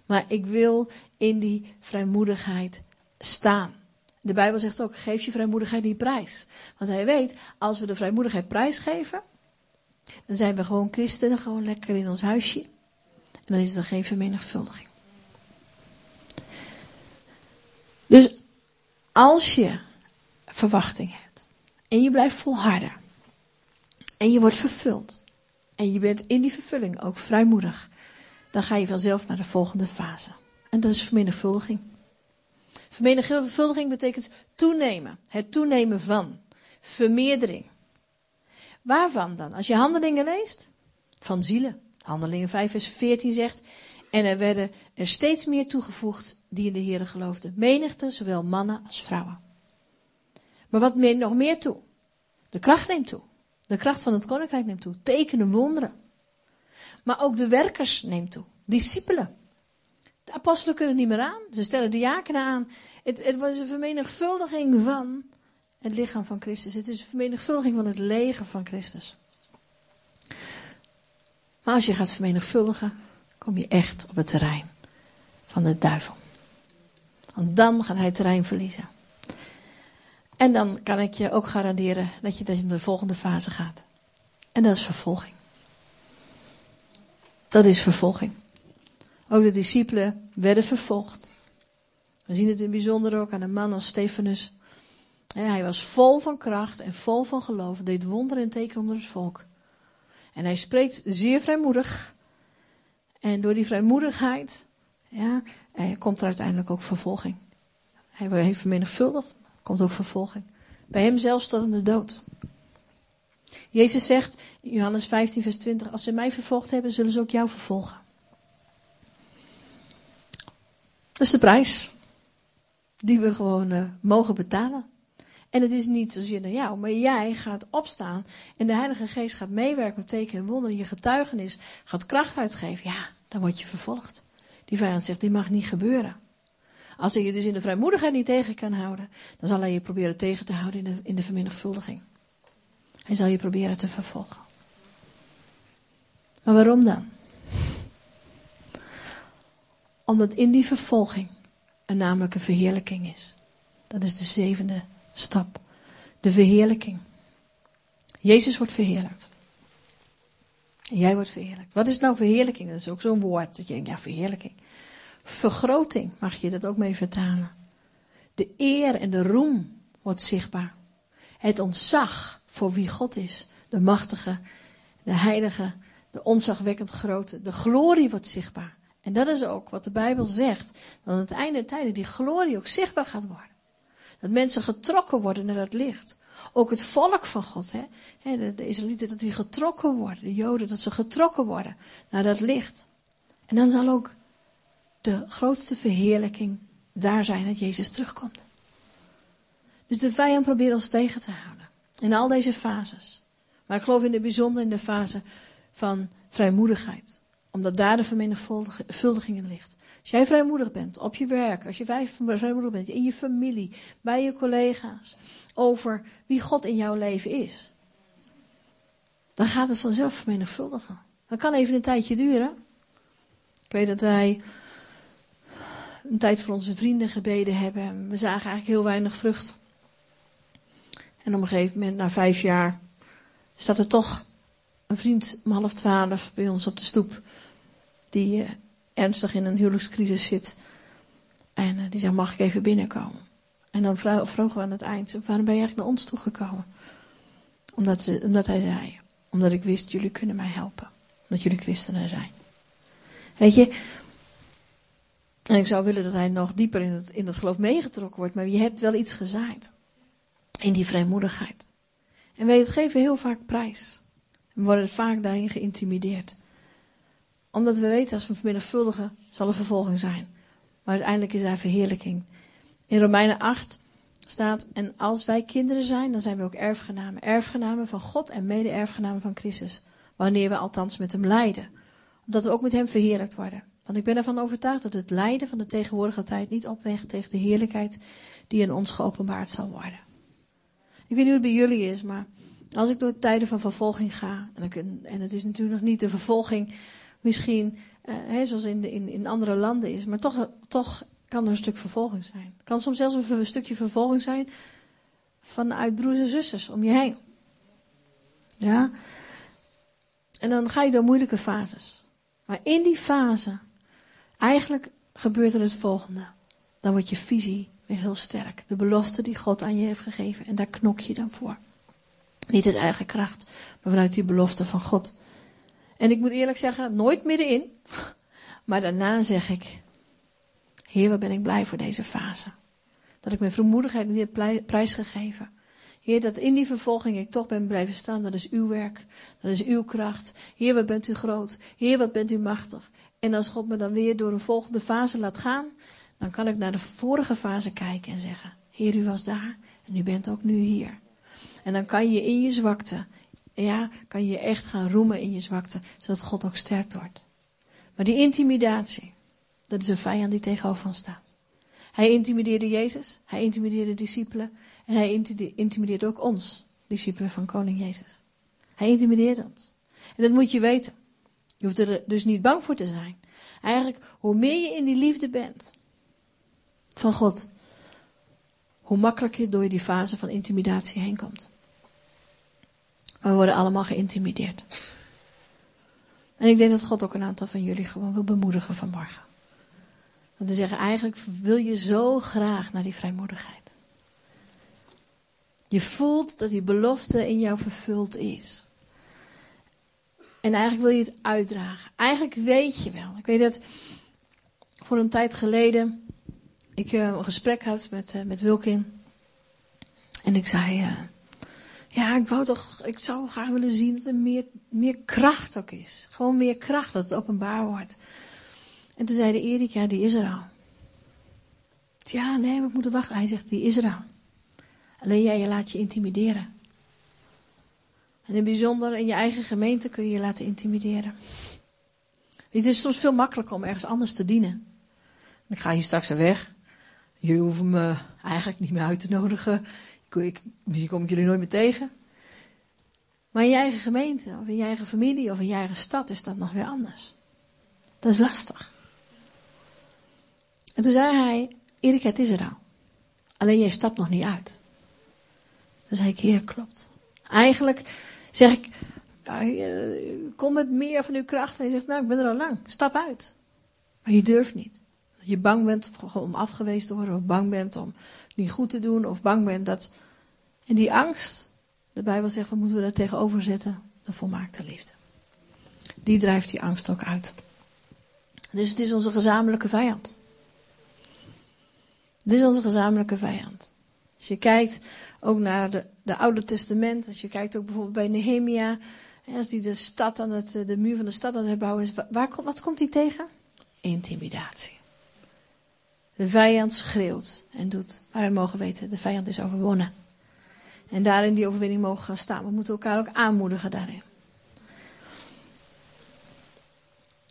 Maar ik wil in die vrijmoedigheid staan. De Bijbel zegt ook: geef je vrijmoedigheid niet prijs. Want hij weet, als we de vrijmoedigheid prijsgeven, dan zijn we gewoon christenen, gewoon lekker in ons huisje. En dan is er geen vermenigvuldiging. Dus als je verwachting hebt en je blijft volharden en je wordt vervuld en je bent in die vervulling ook vrijmoedig, dan ga je vanzelf naar de volgende fase. En dat is vermenigvuldiging. Vermenigvuldiging betekent toenemen. Het toenemen van. Vermeerdering. Waarvan dan? Als je handelingen leest? Van zielen. Handelingen 5 vers 14 zegt. En er werden er steeds meer toegevoegd die in de Heer geloofden. Menigte, zowel mannen als vrouwen. Maar wat neemt nog meer toe? De kracht neemt toe. De kracht van het koninkrijk neemt toe. Tekenen, wonderen. Maar ook de werkers neemt toe. Discipelen. Apostelen kunnen niet meer aan. Ze stellen diakenen aan. Het, het was een vermenigvuldiging van het lichaam van Christus. Het is een vermenigvuldiging van het leger van Christus. Maar als je gaat vermenigvuldigen, kom je echt op het terrein van de duivel. Want dan gaat hij terrein verliezen. En dan kan ik je ook garanderen dat je in de volgende fase gaat. En dat is vervolging. Dat is vervolging. Ook de discipelen werden vervolgd. We zien het in bijzonder ook aan een man als Stefanus. Hij was vol van kracht en vol van geloof. Deed wonderen en tekenen onder het volk. En hij spreekt zeer vrijmoedig. En door die vrijmoedigheid ja, komt er uiteindelijk ook vervolging. Hij heeft vermenigvuldigd, komt ook vervolging. Bij hem zelfs tot de dood. Jezus zegt in Johannes 15, vers 20: Als ze mij vervolgd hebben, zullen ze ook jou vervolgen. Dat is de prijs die we gewoon uh, mogen betalen. En het is niet zozeer naar jou, maar jij gaat opstaan en de Heilige Geest gaat meewerken met tekenen en wonderen. Je getuigenis gaat kracht uitgeven. Ja, dan word je vervolgd. Die vijand zegt, dit mag niet gebeuren. Als hij je dus in de vrijmoedigheid niet tegen kan houden, dan zal hij je proberen tegen te houden in de, in de vermenigvuldiging. Hij zal je proberen te vervolgen. Maar waarom dan? Omdat in die vervolging er een verheerlijking is. Dat is de zevende stap. De verheerlijking. Jezus wordt verheerlijkt. Jij wordt verheerlijkt. Wat is nou verheerlijking? Dat is ook zo'n woord. Dat je denkt, ja, verheerlijking. Vergroting mag je dat ook mee vertalen. De eer en de roem wordt zichtbaar. Het ontzag voor wie God is. De machtige, de heilige, de onzagwekkend grote. De glorie wordt zichtbaar. En dat is ook wat de Bijbel zegt. Dat aan het einde der tijden die glorie ook zichtbaar gaat worden. Dat mensen getrokken worden naar dat licht. Ook het volk van God, hè? De, de Israëlieten, dat die getrokken worden. De Joden, dat ze getrokken worden naar dat licht. En dan zal ook de grootste verheerlijking daar zijn dat Jezus terugkomt. Dus de vijand probeert ons tegen te houden. In al deze fases. Maar ik geloof in de bijzonder in de fase van vrijmoedigheid. Omdat daar de vermenigvuldiging in ligt. Als jij vrijmoedig bent op je werk, als je vrijmoedig bent in je familie, bij je collega's, over wie God in jouw leven is, dan gaat het vanzelf vermenigvuldigen. Dat kan even een tijdje duren. Ik weet dat wij een tijd voor onze vrienden gebeden hebben. We zagen eigenlijk heel weinig vrucht. En op een gegeven moment, na vijf jaar, staat er toch een vriend om half twaalf bij ons op de stoep. Die eh, ernstig in een huwelijkscrisis zit. En uh, die zegt, mag ik even binnenkomen? En dan vroegen we aan het eind, waarom ben je eigenlijk naar ons toegekomen? Omdat, ze, omdat hij zei, omdat ik wist, jullie kunnen mij helpen. Omdat jullie christenen zijn. Weet je, en ik zou willen dat hij nog dieper in het, in het geloof meegetrokken wordt, maar je hebt wel iets gezaaid. In die vrijmoedigheid. En wij geven heel vaak prijs. En worden vaak daarin geïntimideerd omdat we weten, als we vermenigvuldigen, zal er vervolging zijn. Maar uiteindelijk is daar verheerlijking. In Romeinen 8 staat, en als wij kinderen zijn, dan zijn we ook erfgenamen. Erfgenamen van God en mede-erfgenamen van Christus. Wanneer we althans met hem lijden. Omdat we ook met hem verheerlijkt worden. Want ik ben ervan overtuigd dat het lijden van de tegenwoordige tijd niet opweegt tegen de heerlijkheid die in ons geopenbaard zal worden. Ik weet niet hoe het bij jullie is, maar als ik door tijden van vervolging ga, en, en het is natuurlijk nog niet de vervolging misschien hè, zoals in, de, in, in andere landen is. Maar toch, toch kan er een stuk vervolging zijn. Het kan soms zelfs een, een stukje vervolging zijn vanuit broers en zusters om je heen. Ja. En dan ga je door moeilijke fases. Maar in die fase, eigenlijk gebeurt er het volgende. Dan wordt je visie weer heel sterk. De belofte die God aan je heeft gegeven. En daar knok je dan voor. Niet uit eigen kracht, maar vanuit die belofte van God. En ik moet eerlijk zeggen, nooit middenin. Maar daarna zeg ik, Heer, wat ben ik blij voor deze fase. Dat ik mijn vermoedigheid niet heb prijsgegeven. Heer, dat in die vervolging ik toch ben blijven staan. Dat is uw werk. Dat is uw kracht. Heer, wat bent u groot. Heer, wat bent u machtig. En als God me dan weer door een volgende fase laat gaan, dan kan ik naar de vorige fase kijken en zeggen: Heer, u was daar en u bent ook nu hier. En dan kan je in je zwakte, ja, kan je echt gaan roemen in je zwakte, zodat God ook sterk wordt. Maar die intimidatie, dat is een vijand die tegenover ons staat. Hij intimideerde Jezus, hij intimideerde de discipelen en hij intimideert ook ons, discipelen van koning Jezus. Hij intimideert ons. En dat moet je weten. Je hoeft er dus niet bang voor te zijn. Eigenlijk, hoe meer je in die liefde bent van God, hoe makkelijker je door die fase van intimidatie heen komt. Maar we worden allemaal geïntimideerd. En ik denk dat God ook een aantal van jullie gewoon wil bemoedigen vanmorgen. Want te zeggen, eigenlijk wil je zo graag naar die vrijmoedigheid. Je voelt dat die belofte in jou vervuld is. En eigenlijk wil je het uitdragen. Eigenlijk weet je wel. Ik weet dat voor een tijd geleden ik uh, een gesprek had met, uh, met Wilkin. En ik zei, uh, ja, ik wou toch, ik zou graag willen zien dat er meer, meer kracht ook is. Gewoon meer kracht, dat het openbaar wordt. En toen zei de Erik, ja, die is er al. Ja, nee, we moeten wachten. Hij zegt, die is er al. Alleen jij je laat je intimideren. En in bijzonder in je eigen gemeente kun je je laten intimideren. Het is soms veel makkelijker om ergens anders te dienen. Ik ga hier straks weg. Jullie hoeven me eigenlijk niet meer uit te nodigen. Misschien kom ik jullie nooit meer tegen. Maar in je eigen gemeente, of in je eigen familie, of in je eigen stad is dat nog weer anders. Dat is lastig. En toen zei hij, Erik, het is er al. Alleen jij stapt nog niet uit. Dan zei ik, heer, klopt. Eigenlijk zeg ik, kom met meer van uw kracht. En hij zegt, nou, ik ben er al lang. Stap uit. Maar je durft niet. Je bang bent om afgewezen te worden, of bang bent om niet goed te doen, of bang bent dat. En die angst, de Bijbel zegt, wat moeten we daar tegenover zetten? De volmaakte liefde. Die drijft die angst ook uit. Dus het is onze gezamenlijke vijand. Dit is onze gezamenlijke vijand. Als je kijkt ook naar de, de Oude Testament, als je kijkt ook bijvoorbeeld bij Nehemia, als die de stad aan het, de muur van de stad aan het herbouwen is, waar, wat komt hij tegen? Intimidatie. De vijand schreeuwt en doet, maar we mogen weten, de vijand is overwonnen. En daarin die overwinning mogen gaan staan. We moeten elkaar ook aanmoedigen daarin.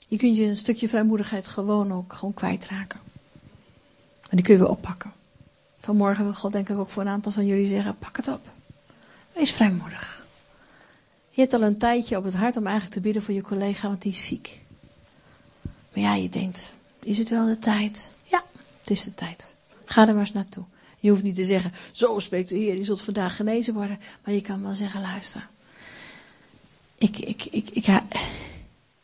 Je kunt je een stukje vrijmoedigheid gewoon ook gewoon kwijtraken. Maar die kun je weer oppakken. Vanmorgen wil God denk ik ook voor een aantal van jullie zeggen, pak het op. Wees vrijmoedig. Je hebt al een tijdje op het hart om eigenlijk te bidden voor je collega, want die is ziek. Maar ja, je denkt, is het wel de tijd? Is de tijd. Ga er maar eens naartoe. Je hoeft niet te zeggen, zo spreekt de Heer, je zult vandaag genezen worden. Maar je kan wel zeggen, luister. Ik, ik, ik, ik, ja,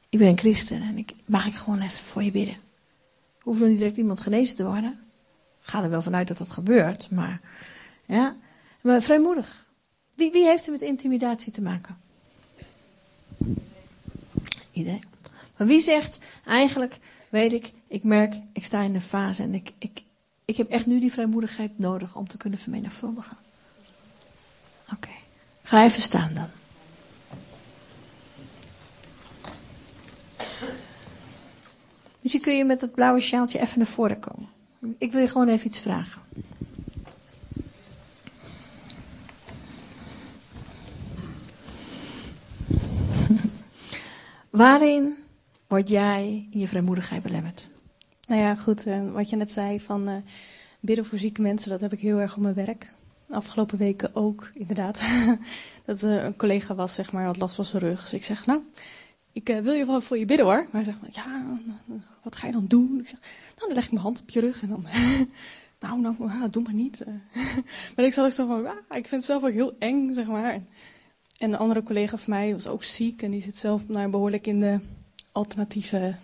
ik ben een christen en ik, mag ik gewoon even voor je bidden. Hoeft nog niet direct iemand genezen te worden ga er wel vanuit dat dat gebeurt, maar ja. Maar vrijmoedig. Wie, wie heeft er met intimidatie te maken? Iedereen. Maar wie zegt eigenlijk, weet ik, ik merk, ik sta in een fase en ik, ik, ik heb echt nu die vrijmoedigheid nodig om te kunnen vermenigvuldigen. Oké, ga even staan dan. Misschien kun je met dat blauwe sjaaltje even naar voren komen. Ik wil je gewoon even iets vragen. Waarin word jij in je vrijmoedigheid belemmerd? Nou ja, goed. Uh, wat je net zei van uh, bidden voor zieke mensen, dat heb ik heel erg op mijn werk. afgelopen weken ook, inderdaad. dat er een collega was, zeg maar, had last van zijn rug. Dus ik zeg, nou, ik wil je wel voor je bidden hoor. Maar hij zegt, ja, wat ga je dan doen? Ik zeg, nou, dan leg ik mijn hand op je rug en dan, nou, nou, ah, doe maar niet. maar ik zat ook zo van, ah, ik vind het zelf ook heel eng, zeg maar. En, een andere collega van mij was ook ziek en die zit zelf nou, behoorlijk in de alternatieve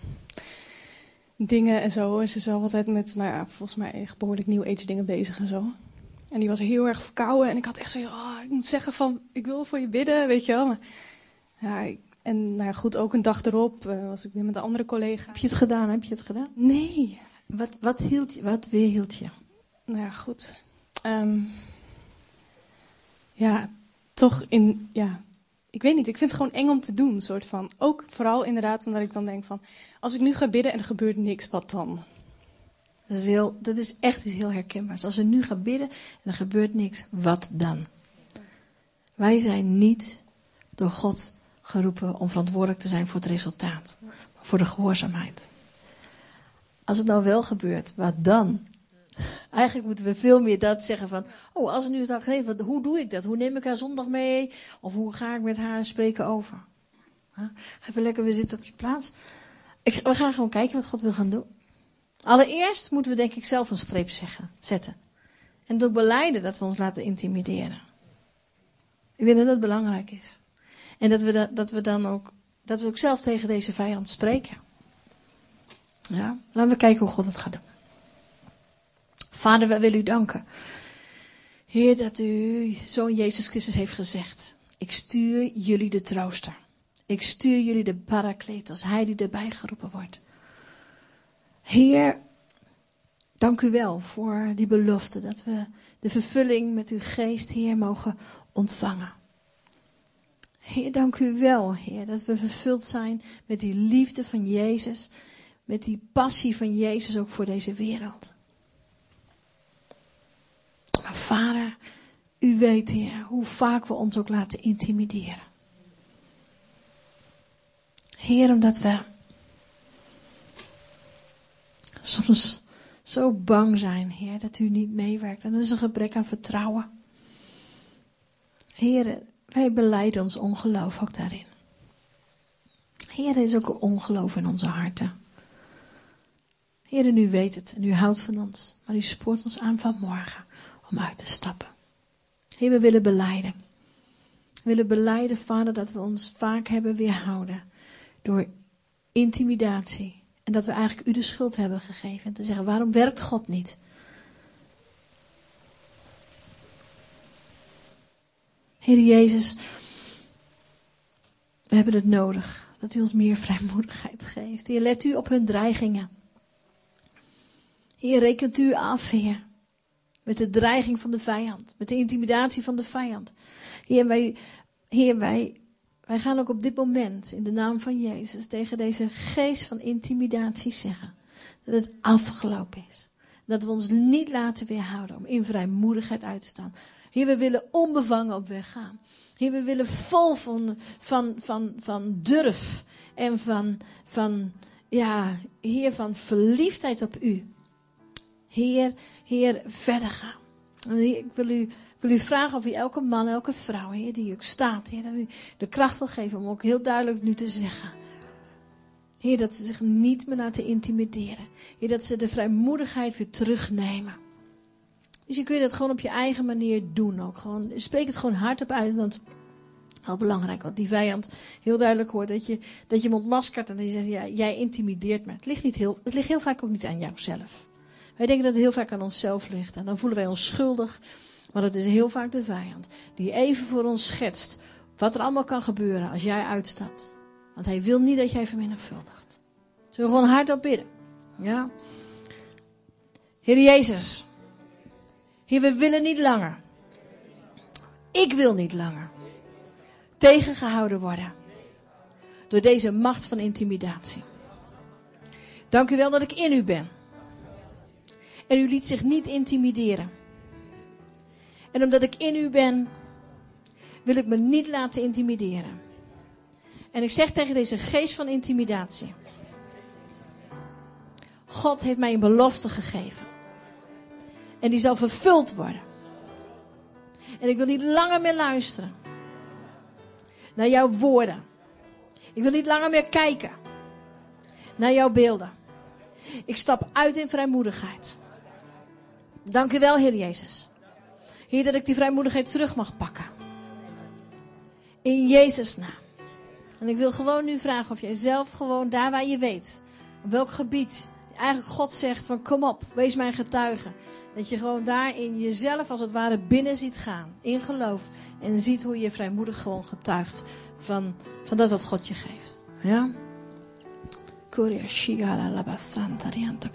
dingen en zo. En ze is altijd met, nou ja, volgens mij echt behoorlijk nieuw age dingen bezig en zo. En die was heel erg verkouden en ik had echt zo, oh, ik moet zeggen van, ik wil voor je bidden, weet je wel. Maar, ja, en nou ja, goed, ook een dag erop uh, was ik weer met een andere collega. Heb je het gedaan? Heb je het gedaan? Nee. Wat, wat, hield je, wat weerhield je? Nou ja, goed. Um, ja, toch in, ja, ik weet niet, ik vind het gewoon eng om te doen, soort van. Ook vooral inderdaad omdat ik dan denk van, als ik nu ga bidden en er gebeurt niks, wat dan? Dat is, dat is echt iets heel herkenbaars. Als we nu gaan bidden en er gebeurt niks, wat dan? Wij zijn niet door God geroepen om verantwoordelijk te zijn voor het resultaat, maar voor de gehoorzaamheid. Als het nou wel gebeurt, wat dan? Eigenlijk moeten we veel meer dat zeggen van, oh, als het nu het dag geeft, hoe doe ik dat? Hoe neem ik haar zondag mee? Of hoe ga ik met haar spreken over? Even lekker weer zitten op je plaats. Ik, we gaan gewoon kijken wat God wil gaan doen. Allereerst moeten we denk ik zelf een streep zeggen, zetten. En door beleiden dat we ons laten intimideren. Ik denk dat dat belangrijk is. En dat we, dat we dan ook, dat we ook zelf tegen deze vijand spreken. Ja, laten we kijken hoe God het gaat doen. Vader, wij willen u danken. Heer, dat u zoon Jezus Christus heeft gezegd. Ik stuur jullie de trooster. Ik stuur jullie de parakletos, hij die erbij geroepen wordt. Heer, dank u wel voor die belofte dat we de vervulling met uw geest, Heer, mogen ontvangen. Heer, dank u wel, Heer, dat we vervuld zijn met die liefde van Jezus, met die passie van Jezus ook voor deze wereld. Maar vader, u weet Heer, hoe vaak we ons ook laten intimideren. Heer, omdat we soms zo bang zijn, Heer, dat u niet meewerkt. En dat is een gebrek aan vertrouwen. Heer, wij beleiden ons ongeloof ook daarin. Heer, er is ook een ongeloof in onze harten. Heer, u weet het en u houdt van ons, maar u spoort ons aan van morgen uit te stappen. Heer, we willen beleiden. We willen beleiden, Vader, dat we ons vaak hebben weerhouden door intimidatie. En dat we eigenlijk u de schuld hebben gegeven. En te zeggen, waarom werkt God niet? Heer Jezus, we hebben het nodig dat u ons meer vrijmoedigheid geeft. Heer, let u op hun dreigingen. Heer, rekent u af, Heer. Met de dreiging van de vijand. Met de intimidatie van de vijand. Heer, wij, heer wij, wij gaan ook op dit moment in de naam van Jezus tegen deze geest van intimidatie zeggen. Dat het afgelopen is. Dat we ons niet laten weerhouden om in vrijmoedigheid uit te staan. Heer, we willen onbevangen op weg gaan. Heer, we willen vol van, van, van, van durf en van, van, ja, Heer, van verliefdheid op u. Heer, Heer, verder gaan. ik wil u, wil u vragen of u elke man, elke vrouw, Heer, die ook staat, Heer, dat u de kracht wil geven om ook heel duidelijk nu te zeggen. Heer, dat ze zich niet meer laten intimideren. Heer, dat ze de vrijmoedigheid weer terugnemen. Dus je kun je dat gewoon op je eigen manier doen ook. Gewoon, spreek het gewoon hardop uit, want heel belangrijk, want die vijand heel duidelijk hoort dat je, dat je hem ontmaskert en je zegt, ja, jij intimideert me. Het ligt, niet heel, het ligt heel vaak ook niet aan jouzelf. Wij denken dat het heel vaak aan onszelf ligt. En dan voelen wij ons schuldig. Maar het is heel vaak de vijand die even voor ons schetst wat er allemaal kan gebeuren als jij uitstapt. Want hij wil niet dat jij vermenigvuldigt. Zullen we gewoon hardop bidden? Ja? Heer Jezus. Heer, we willen niet langer. Ik wil niet langer. Tegengehouden worden. Door deze macht van intimidatie. Dank u wel dat ik in u ben. En u liet zich niet intimideren. En omdat ik in u ben, wil ik me niet laten intimideren. En ik zeg tegen deze geest van intimidatie. God heeft mij een belofte gegeven. En die zal vervuld worden. En ik wil niet langer meer luisteren naar jouw woorden. Ik wil niet langer meer kijken naar jouw beelden. Ik stap uit in vrijmoedigheid. Dank u wel, Heer Jezus. Heer, dat ik die vrijmoedigheid terug mag pakken. In Jezus' naam. En ik wil gewoon nu vragen of jij zelf gewoon daar waar je weet, op welk gebied, eigenlijk God zegt van kom op, wees mijn getuige. Dat je gewoon daarin jezelf als het ware binnen ziet gaan, in geloof. En ziet hoe je vrijmoedig gewoon getuigt van, van dat wat God je geeft. Ja? Korea shigala labasanta rianta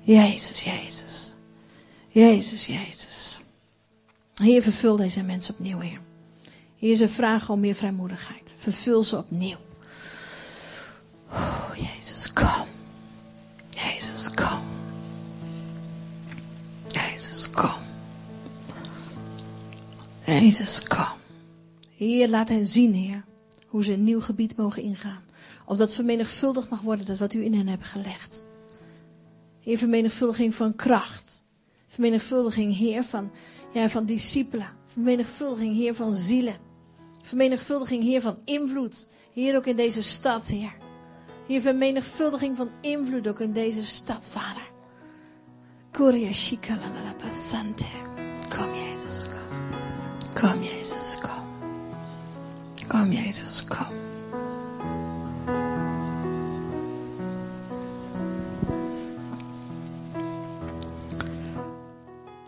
Jezus, Jezus. Jezus, Jezus. Heer, vervul deze mensen opnieuw, Heer. Heer, ze vragen om meer vrijmoedigheid. Vervul ze opnieuw. Oh, Jezus, kom. Jezus, kom. Jezus, kom. Jezus, kom. Heer, laat hen zien, Heer, hoe ze een nieuw gebied mogen ingaan. Opdat vermenigvuldigd mag worden dat wat u in hen hebt gelegd. Heer, vermenigvuldiging van kracht. Vermenigvuldiging, Heer, van, ja, van discipelen. Vermenigvuldiging, Heer, van zielen. Vermenigvuldiging, Heer, van invloed. Heer, ook in deze stad, Heer. Heer, vermenigvuldiging van invloed ook in deze stad, Vader. Korea Shikalalabasante. Kom, Jezus, kom. Kom, Jezus, kom. Kom, Jezus, kom.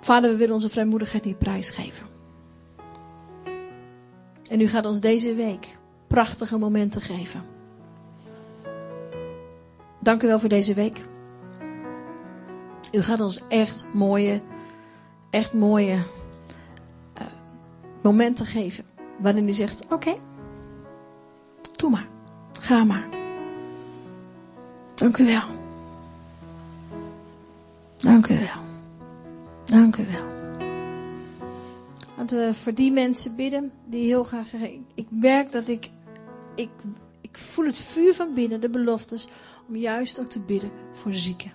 Vader, we willen onze vrijmoedigheid niet prijsgeven. En u gaat ons deze week prachtige momenten geven. Dank u wel voor deze week. U gaat ons echt mooie, echt mooie uh, momenten geven. Waarin u zegt: Oké, doe maar, ga maar. Dank u wel. Dank u wel. Dank u wel. Laten we voor die mensen bidden die heel graag zeggen: Ik, ik merk dat ik, ik, ik voel het vuur van binnen, de beloftes, om juist ook te bidden voor zieken.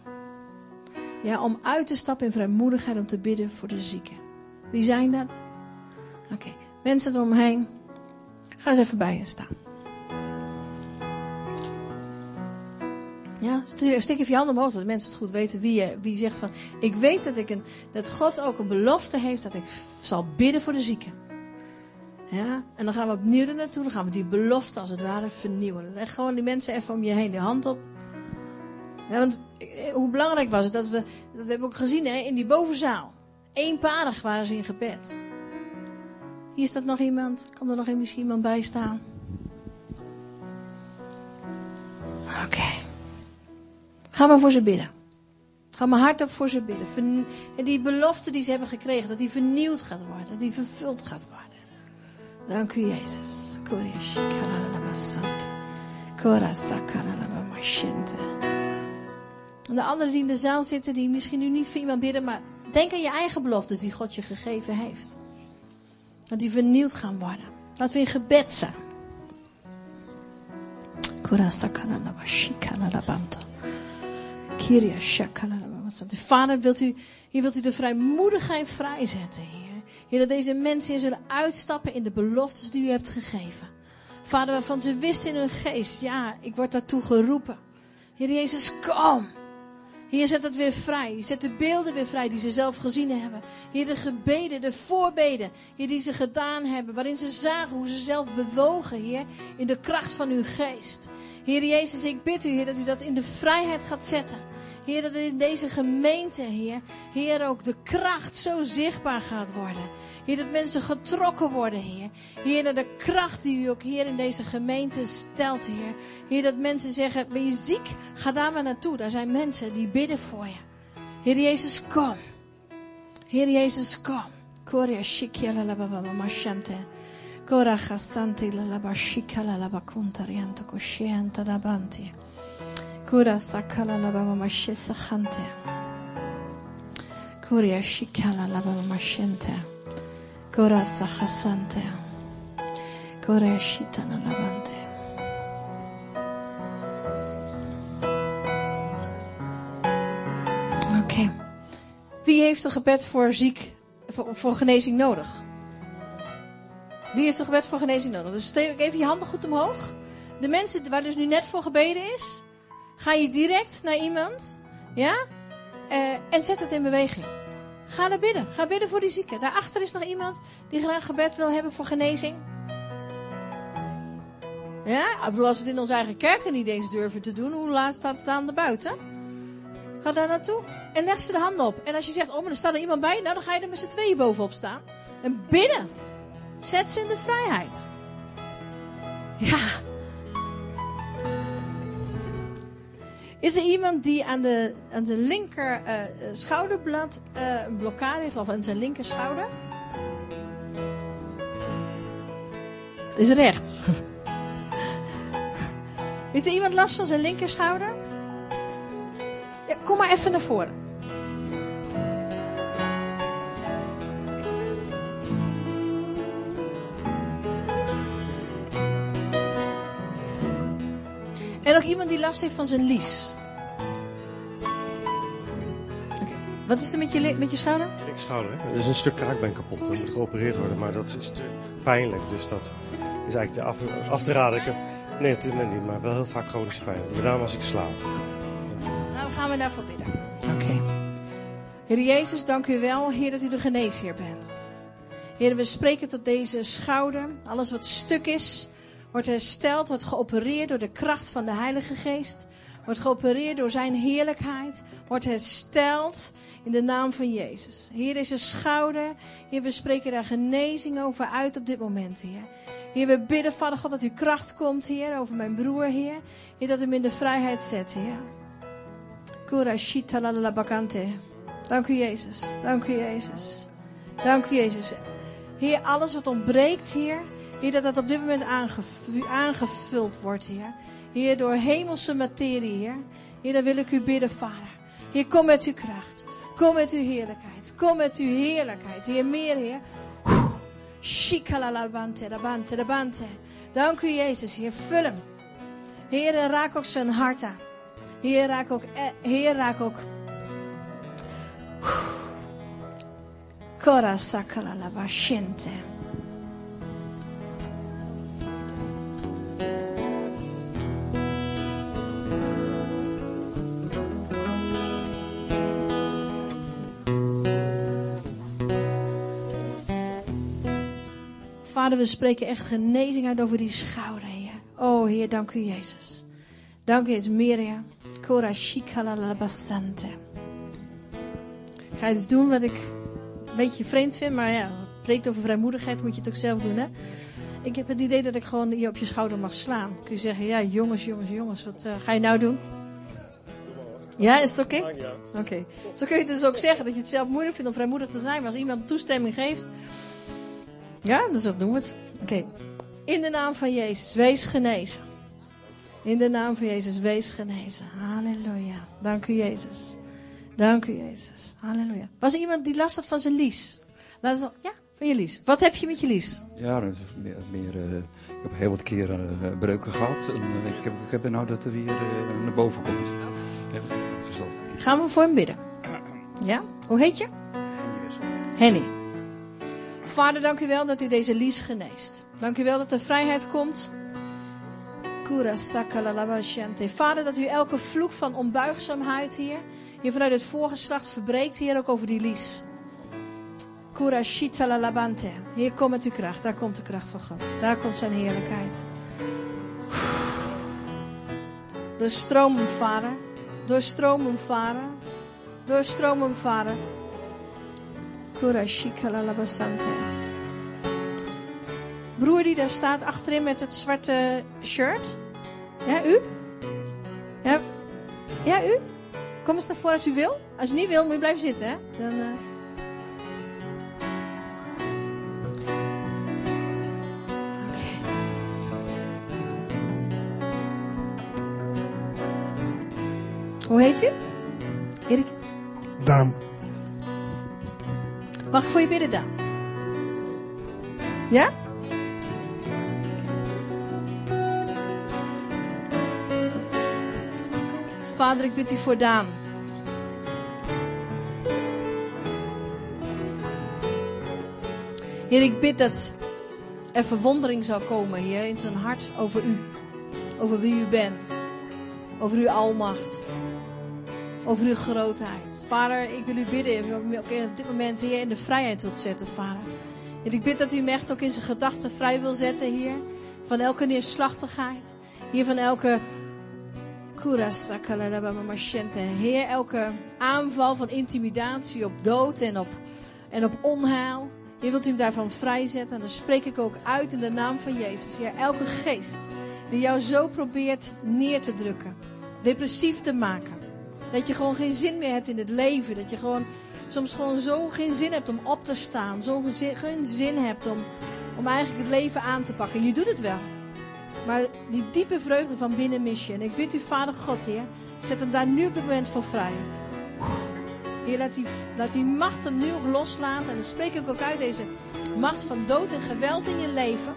Ja, om uit te stappen in vrijmoedigheid om te bidden voor de zieken. Wie zijn dat? Oké, okay. mensen eromheen. Ga eens even bij je staan. Ja, steek even je handen omhoog, dat mensen het goed weten wie, wie zegt van... Ik weet dat, ik een, dat God ook een belofte heeft dat ik zal bidden voor de zieken. Ja, en dan gaan we opnieuw er naartoe. Dan gaan we die belofte als het ware vernieuwen. Leg gewoon die mensen even om je heen de hand op. Ja, want eh, hoe belangrijk was het dat we... Dat we hebben ook gezien hè, in die bovenzaal. Eenparig waren ze in gebed. Hier staat nog iemand. Kan er nog misschien iemand bij staan? Ga maar voor ze bidden. Ga maar hardop voor ze bidden. En die belofte die ze hebben gekregen, dat die vernieuwd gaat worden. Dat die vervuld gaat worden. Dank u, Jezus. En de anderen die in de zaal zitten, die misschien nu niet voor iemand bidden, maar denk aan je eigen beloftes die God je gegeven heeft. Dat die vernieuwd gaan worden. Laten we in gebed zijn. Vader, wilt u, hier wilt u de vrijmoedigheid vrijzetten, Heer. Heer, dat deze mensen hier zullen uitstappen in de beloftes die u hebt gegeven. Vader, waarvan ze wisten in hun geest, ja, ik word daartoe geroepen. Heer Jezus, kom. Heer, zet het weer vrij. Zet de beelden weer vrij die ze zelf gezien hebben. Heer, de gebeden, de voorbeden, Heer, die ze gedaan hebben. Waarin ze zagen hoe ze zelf bewogen, Heer, in de kracht van uw geest. Heer Jezus, ik bid u, Heer, dat u dat in de vrijheid gaat zetten. Heer, dat in deze gemeente, Heer, Heer, ook de kracht zo zichtbaar gaat worden. Heer, dat mensen getrokken worden, Heer. Heer, naar de kracht die u ook hier in deze gemeente stelt, Heer. Heer, dat mensen zeggen, ben je ziek? Ga daar maar naartoe. Daar zijn mensen die bidden voor je. Heer Jezus, kom. Heer Jezus, kom. Korea shikya la baba mashante. Kora chasante la la la la la banti. Kura sakala la baba mashesa khante. Kuria shikala la baba mashente. Kura sakhasante. Oké. Wie heeft een gebed voor ziek, voor, voor genezing nodig? Wie heeft een gebed voor genezing nodig? Dus steek even je handen goed omhoog. De mensen waar dus nu net voor gebeden is, ga je direct naar iemand, ja, eh, en zet het in beweging. Ga naar binnen. Ga bidden voor die zieken. Daarachter is nog iemand die graag gebed wil hebben voor genezing. Ja, ik als we het in onze eigen kerken niet eens durven te doen, hoe laat staat het aan de buiten? Ga daar naartoe en leg ze de handen op. En als je zegt, oh, maar er staat er iemand bij, nou dan ga je er met z'n tweeën bovenop staan. En bidden. Zet ze in de vrijheid. Ja. Is er iemand die aan de, aan de linker uh, schouderblad uh, een blokkade heeft, of aan zijn linker schouder? Is rechts. Heeft er iemand last van zijn linker schouder? Ja, kom maar even naar voren. En nog iemand die last heeft van zijn lies. Okay. Wat is er met je, met je schouder? Ik schouder. Het is een stuk kraakbeen kapot. Dat moet geopereerd worden, maar dat is te pijnlijk. Dus dat is eigenlijk te af, af te raden. Ik heb, nee, op dit moment niet, maar wel heel vaak chronische pijn. Met name als ik slaap. Nou gaan we daarvoor bidden. Oké. Okay. Heer Jezus, dank u wel, Heer, dat u de geneesheer bent. Heer, we spreken tot deze schouder. Alles wat stuk is, wordt hersteld, wordt geopereerd door de kracht van de Heilige Geest. Wordt geopereerd door zijn heerlijkheid. Wordt hersteld in de naam van Jezus. Hier is een schouder. Heer, we spreken daar genezing over uit op dit moment, Heer. Heer, we bidden, Vader God, dat uw kracht komt, Heer, over mijn broer, Heer. Heer, dat hem in de vrijheid zet, Heer. Kura shita bakante. Dank u, Jezus. Dank u, Jezus. Dank u, Jezus. Heer, alles wat ontbreekt, Heer. Heer, dat dat op dit moment aangevuld wordt, Heer. Heer, door hemelse materie, Heer. Heer, dan wil ik u bidden, Vader. Heer, kom met uw kracht. Kom met uw heerlijkheid. Kom met uw heerlijkheid. Heer, meer, Heer. Shikalalabante, rabante, rabante. Dank u, Jezus, Heer. Vul hem. Heer, raak ook zijn hart aan. Heer, raak ook... Heer, raak ook... Kora. Vader, we spreken echt genezing uit over die schouder, Heer. Oh, Heer, dank u, Jezus. Dank u, Miriam. Kora shikalalabasante. Ik ga iets doen wat ik een beetje vreemd vind, maar ja, preekt over vrijmoedigheid, moet je het ook zelf doen, hè? Ik heb het idee dat ik gewoon je op je schouder mag slaan. Kun je zeggen, ja, jongens, jongens, jongens, wat uh, ga je nou doen? Ja, is het oké? Okay? Oké. Okay. Zo kun je dus ook zeggen dat je het zelf moeilijk vindt om vrijmoedig te zijn. Maar als iemand toestemming geeft, ja, dus dat doen we het. Oké. In de naam van Jezus, wees genezen. In de naam van Jezus, wees genezen. Halleluja. Dank u, Jezus. Dank u, Jezus. Halleluja. Was er iemand die last had van zijn lies? Laat het, ja, van je lies. Wat heb je met je lies? Ja, meer, meer uh, ik heb heel wat keren uh, breuken gehad. En uh, ik, heb, ik heb nou dat er weer naar boven komt. Gaan we voor hem bidden? Ja? Hoe heet je? Henny. Vader, dank u wel dat u deze lies geneest. Dank u wel dat er vrijheid komt. Vader, dat u elke vloek van onbuigzaamheid hier, hier vanuit het voorgeslacht verbreekt, hier ook over die lies. Hier komt met uw kracht. Daar komt de kracht van God. Daar komt zijn heerlijkheid. Doorstroom hem, vader. Doorstroom hem, vader. Doorstroom hem, vader. Broer die daar staat achterin met het zwarte shirt. Ja, u? Ja, ja u? Kom eens naar voren als u wil. Als u niet wil, moet je blijven zitten. Hè? Dan, uh... Hoe heet u? Je bidden, Daan? Ja? Vader, ik bid u voor Daan. Heer, ik bid dat er verwondering zal komen, Heer, in zijn hart over u. Over wie u bent. Over uw almacht. Over uw grootheid. Vader, ik wil u bidden, ook op dit moment, Heer, in de vrijheid wilt zetten, Vader. En ik bid dat u hem echt ook in zijn gedachten vrij wil zetten, Heer. Van elke neerslachtigheid. Heer, van elke Heer, elke aanval van intimidatie op dood en op, en op onheil. Je wilt u hem daarvan vrijzetten. En dan spreek ik ook uit in de naam van Jezus. Heer, elke geest die jou zo probeert neer te drukken. Depressief te maken. Dat je gewoon geen zin meer hebt in het leven. Dat je gewoon soms gewoon zo geen zin hebt om op te staan. Zo geen zin hebt om, om eigenlijk het leven aan te pakken. En je doet het wel. Maar die diepe vreugde van binnen mis je. En ik bid u, Vader God, Heer, zet hem daar nu op dit moment voor vrij. Heer, laat die, laat die macht hem nu ook loslaten. En dan spreek ik ook uit deze macht van dood en geweld in je leven.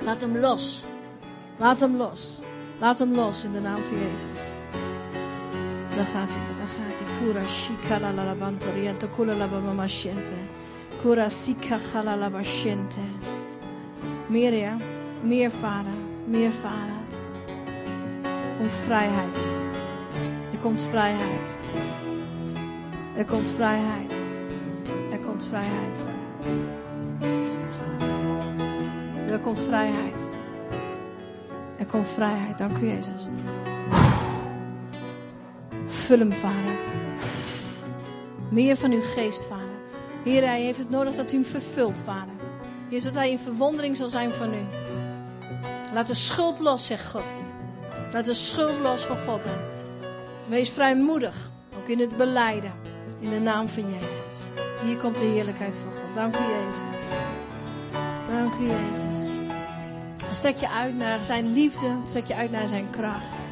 Laat hem los. Laat hem los. Laat hem los in de naam van Jezus. Daar gaat hij, daar gaat hij. Kura shikala la labantoriento kula la bamamashente. Kura sika la labashente. Meer ja, meer vader, meer vader. Om vrijheid. Er komt vrijheid. Er komt vrijheid. Er komt vrijheid. Er komt vrijheid. Er komt vrijheid. Dank u, Jezus. Vul hem, Vader. Meer van uw geest, Vader. Heer, hij heeft het nodig dat u hem vervult, Vader. Heer, zodat hij in verwondering zal zijn van u. Laat de schuld los, zegt God. Laat de schuld los van God. En wees vrijmoedig, ook in het beleiden. In de naam van Jezus. Hier komt de heerlijkheid van God. Dank u, Jezus. Dank u, Jezus. Strek je uit naar zijn liefde. Strek je uit naar zijn kracht.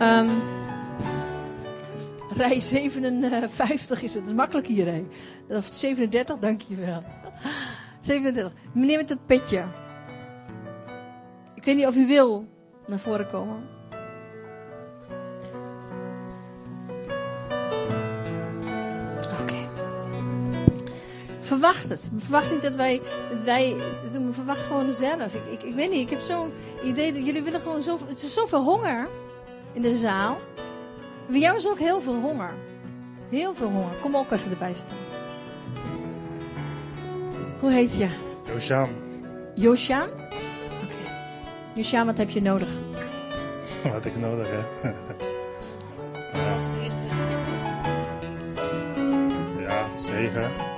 Um, rij 57 is het. Is makkelijk hier, hè? Of 37, dankjewel. 37. Meneer met het petje. Ik weet niet of u wil naar voren komen. Verwacht het. Verwacht niet dat wij, dat wij verwacht gewoon zelf. Ik, ik, ik weet niet, ik heb zo'n idee dat jullie willen gewoon zoveel, het is zoveel honger in de zaal. Bij jou is ook heel veel honger. Heel veel honger. Kom ook even erbij staan. Hoe heet je? Josjaan. Josjaan? Oké. Josjaan, wat heb je nodig? wat ik nodig heb? ja. ja, zegen.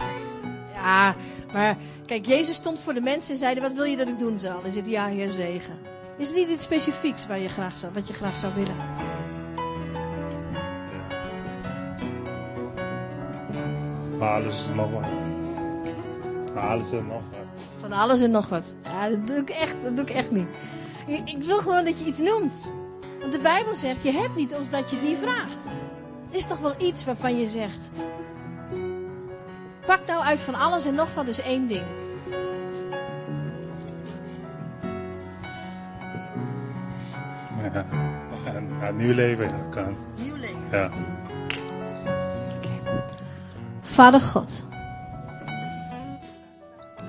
Ja, maar kijk, Jezus stond voor de mensen en zeide, wat wil je dat ik doen zal? Hij zegt, ja, heer, zegen. Is er niet iets specifieks waar je graag zou, wat je graag zou willen? Van alles en nog wat. Van alles en nog wat. Van alles en nog wat. Ja, dat doe ik echt, dat doe ik echt niet. Ik, ik wil gewoon dat je iets noemt. Want de Bijbel zegt, je hebt niet omdat je het niet vraagt. Het is toch wel iets waarvan je zegt... Pak nou uit van alles en nog wat is één ding. Ja, een nieuw leven kan. Nieuw leven. Ja. Vader God,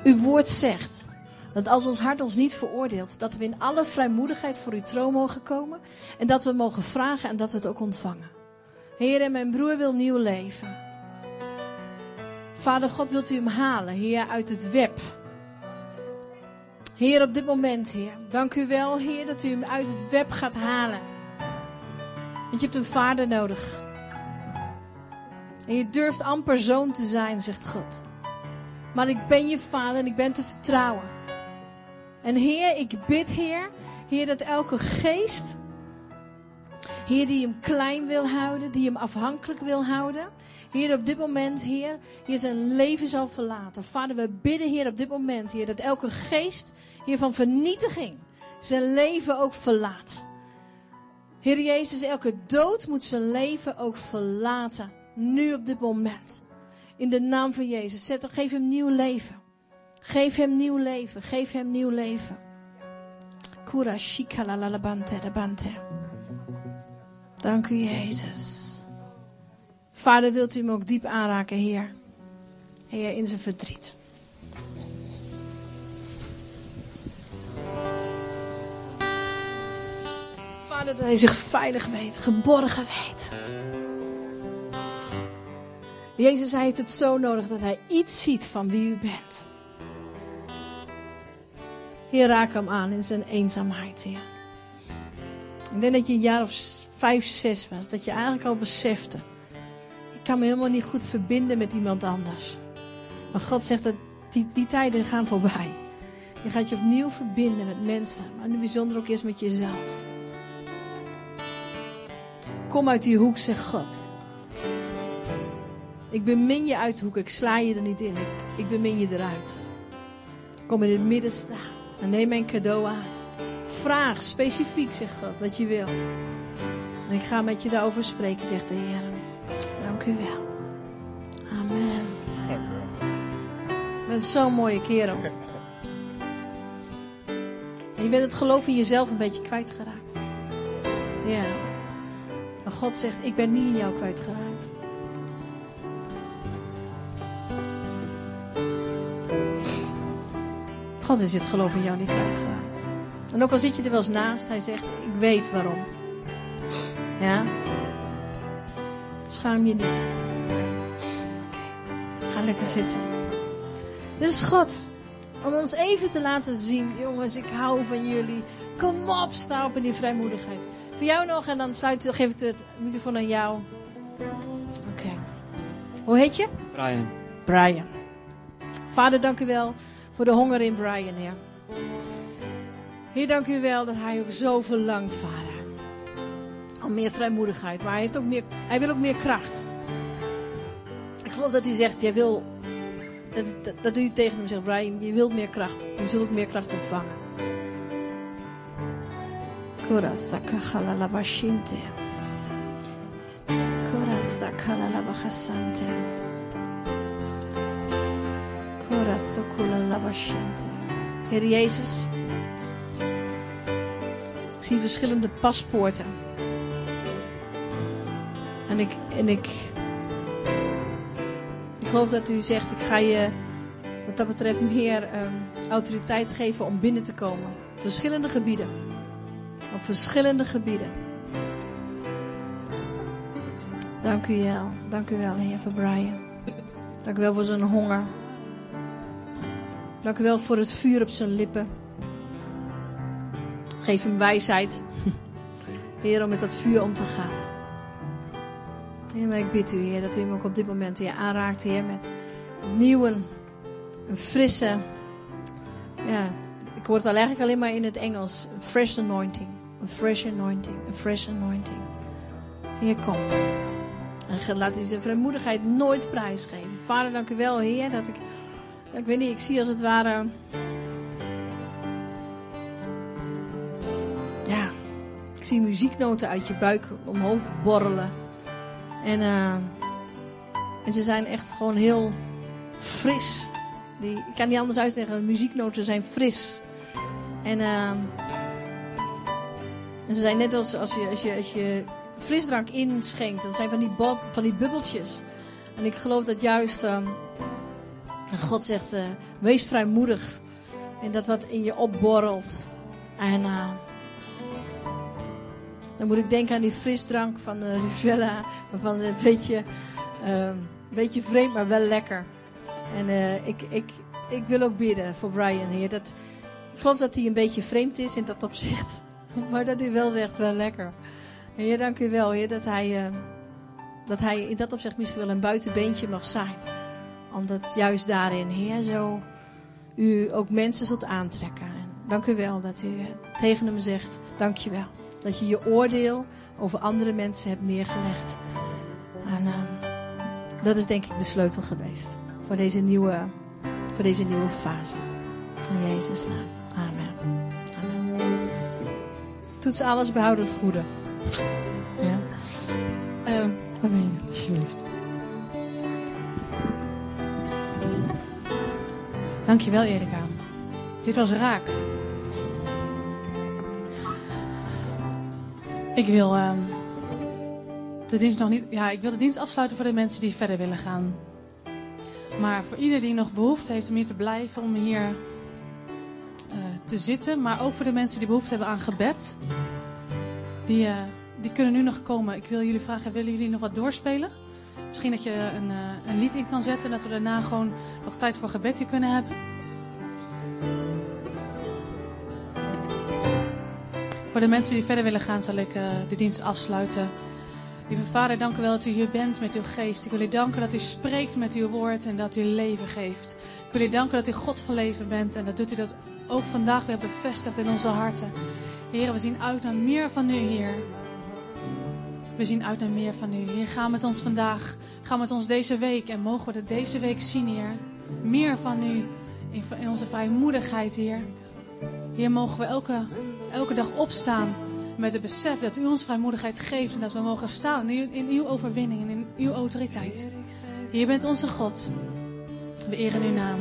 uw woord zegt dat als ons hart ons niet veroordeelt, dat we in alle vrijmoedigheid voor uw troon mogen komen en dat we mogen vragen en dat we het ook ontvangen. Heer, en mijn broer wil nieuw leven. Vader God, wilt u hem halen, Heer, uit het web. Heer, op dit moment, Heer. Dank u wel, Heer, dat u hem uit het web gaat halen. Want je hebt een vader nodig. En je durft amper zoon te zijn, zegt God. Maar ik ben je vader en ik ben te vertrouwen. En Heer, ik bid, Heer, Heer, dat elke geest, Heer, die hem klein wil houden, die hem afhankelijk wil houden, Heer, op dit moment, Heer, Heer, zijn leven zal verlaten. Vader, we bidden, Heer, op dit moment, Heer, dat elke geest, Heer, van vernietiging, zijn leven ook verlaat. Heer Jezus, elke dood moet zijn leven ook verlaten. Nu op dit moment. In de naam van Jezus. Zet, geef hem nieuw leven. Geef hem nieuw leven. Geef hem nieuw leven. Kura shikala lalabante rabante. Dank u, Jezus. Vader, wilt u hem ook diep aanraken, Heer? Heer, in zijn verdriet. Vader, dat hij zich veilig weet, geborgen weet. Jezus, hij heeft het zo nodig dat hij iets ziet van wie u bent. Heer, raak hem aan in zijn eenzaamheid, Heer. Ik denk dat je een jaar of vijf, zes was, dat je eigenlijk al besefte. Ik kan me helemaal niet goed verbinden met iemand anders. Maar God zegt dat die, die tijden gaan voorbij. Je gaat je opnieuw verbinden met mensen, maar nu bijzonder ook eerst met jezelf. Kom uit die hoek, zegt God. Ik bemin je uit de hoek, ik sla je er niet in. Ik, ik bemin je eruit. Kom in het midden staan en neem mijn cadeau aan. Vraag specifiek, zegt God, wat je wil. En ik ga met je daarover spreken, zegt de Heer. Wel. Amen. Je bent zo'n mooie kerel. Je bent het geloof in jezelf een beetje kwijtgeraakt. Ja. Maar God zegt, ik ben niet in jou kwijtgeraakt. God is het geloof in jou niet kwijtgeraakt. En ook al zit je er wel eens naast, hij zegt, ik weet waarom. Ja? Schaam je niet. Ga lekker zitten. Dit is God. Om ons even te laten zien, jongens, ik hou van jullie. Kom op, sta op in die vrijmoedigheid. Voor jou nog en dan sluit, geef ik het microfoon aan jou. Oké. Hoe heet je? Brian. Brian. Vader, dank u wel voor de honger in Brian, Heer. Heer, dank u wel dat hij ook zo verlangt, Vader. Om meer vrijmoedigheid, maar hij, heeft ook meer, hij wil ook meer kracht. Ik geloof dat u zegt, jij wil, dat, dat, dat u tegen hem zegt, Brian, je wilt meer kracht. Je zult ook meer kracht ontvangen. Heer Jezus, ik zie verschillende paspoorten. En ik, en ik, ik geloof dat u zegt, ik ga je wat dat betreft meer ehm, autoriteit geven om binnen te komen. Op verschillende gebieden. Op verschillende gebieden. Dank u wel. Dank u wel, Heer, voor Brian. Dank u wel voor zijn honger. Dank u wel voor het vuur op zijn lippen. Geef hem wijsheid. Heer, om met dat vuur om te gaan. Heer, maar ik bid u, Heer, dat u hem ook op dit moment hier aanraakt, Heer, met nieuwe, een frisse, ja, ik hoor het al eigenlijk alleen maar in het Engels, een fresh anointing. Een fresh anointing, een fresh anointing. Heer, kom. En laat u zijn vrijmoedigheid nooit prijsgeven. Vader, dank u wel, Heer, dat ik, ik weet niet, ik zie als het ware, ja, ik zie muzieknoten uit je buik omhoog borrelen. En, uh, en ze zijn echt gewoon heel fris. Die, ik kan niet anders uitleggen. Muzieknoten zijn fris. En, uh, en ze zijn net als, als, je, als, je, als je frisdrank inschenkt. Dat zijn van die, van die bubbeltjes. En ik geloof dat juist uh, God zegt, uh, wees vrijmoedig. En dat wat in je opborrelt. En dan moet ik denken aan die frisdrank van de Rivella. Van een beetje, een beetje vreemd, maar wel lekker. En uh, ik, ik, ik wil ook bidden voor Brian, Heer. Dat, ik geloof dat hij een beetje vreemd is in dat opzicht. Maar dat hij wel zegt, wel lekker. Heer, dank u wel, Heer, dat hij, uh, dat hij in dat opzicht misschien wel een buitenbeentje mag zijn. Omdat juist daarin, Heer, zo u ook mensen zult aantrekken. En dank u wel dat u tegen hem zegt, dank je wel. Dat je je oordeel over andere mensen hebt neergelegd. En uh, dat is denk ik de sleutel geweest voor deze nieuwe, voor deze nieuwe fase. In Jezus' naam. Amen. Amen. Toets alles, behoud het goede. Ja. Uh, amen, alsjeblieft. Dankjewel, Erika. Dit was raak. Ik wil ehm, de dienst nog niet. Ja, ik wil de dienst afsluiten voor de mensen die verder willen gaan. Maar voor ieder die nog behoefte heeft om hier te blijven, om hier eh, te zitten. Maar ook voor de mensen die behoefte hebben aan gebed. Die, eh, die kunnen nu nog komen. Ik wil jullie vragen, willen jullie nog wat doorspelen? Misschien dat je een, eh, een lied in kan zetten. Dat we daarna gewoon nog tijd voor gebed hier kunnen hebben. Voor de mensen die verder willen gaan, zal ik eh, de dienst afsluiten. Lieve Vader, dank u wel dat u hier bent met uw geest. Ik wil u danken dat u spreekt met uw woord en dat u leven geeft. Ik wil u danken dat u God van leven bent en dat doet u dat ook vandaag weer bevestigd in onze harten. Heer, we zien uit naar meer van u, Heer. We zien uit naar meer van u. Heer, ga met ons vandaag, ga met ons deze week en mogen we het deze week zien, Heer. Meer van u in, onze vrijmoedigheid, Heer. Heer, mogen we elke, elke dag opstaan met het besef dat u ons vrijmoedigheid geeft en dat we mogen staan in, in uw overwinning en in uw autoriteit. Heer, bent onze God. We eren uw naam.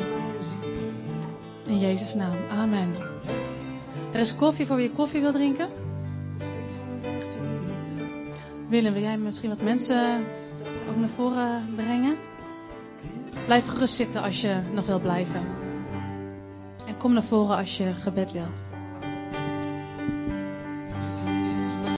In Jezus' naam. Amen. Er is koffie voor wie koffie wil drinken. Willem, wil jij misschien wat mensen ook naar voren brengen? Blijf gerust zitten als je nog wil blijven. Kom naar voren als je gebed wil.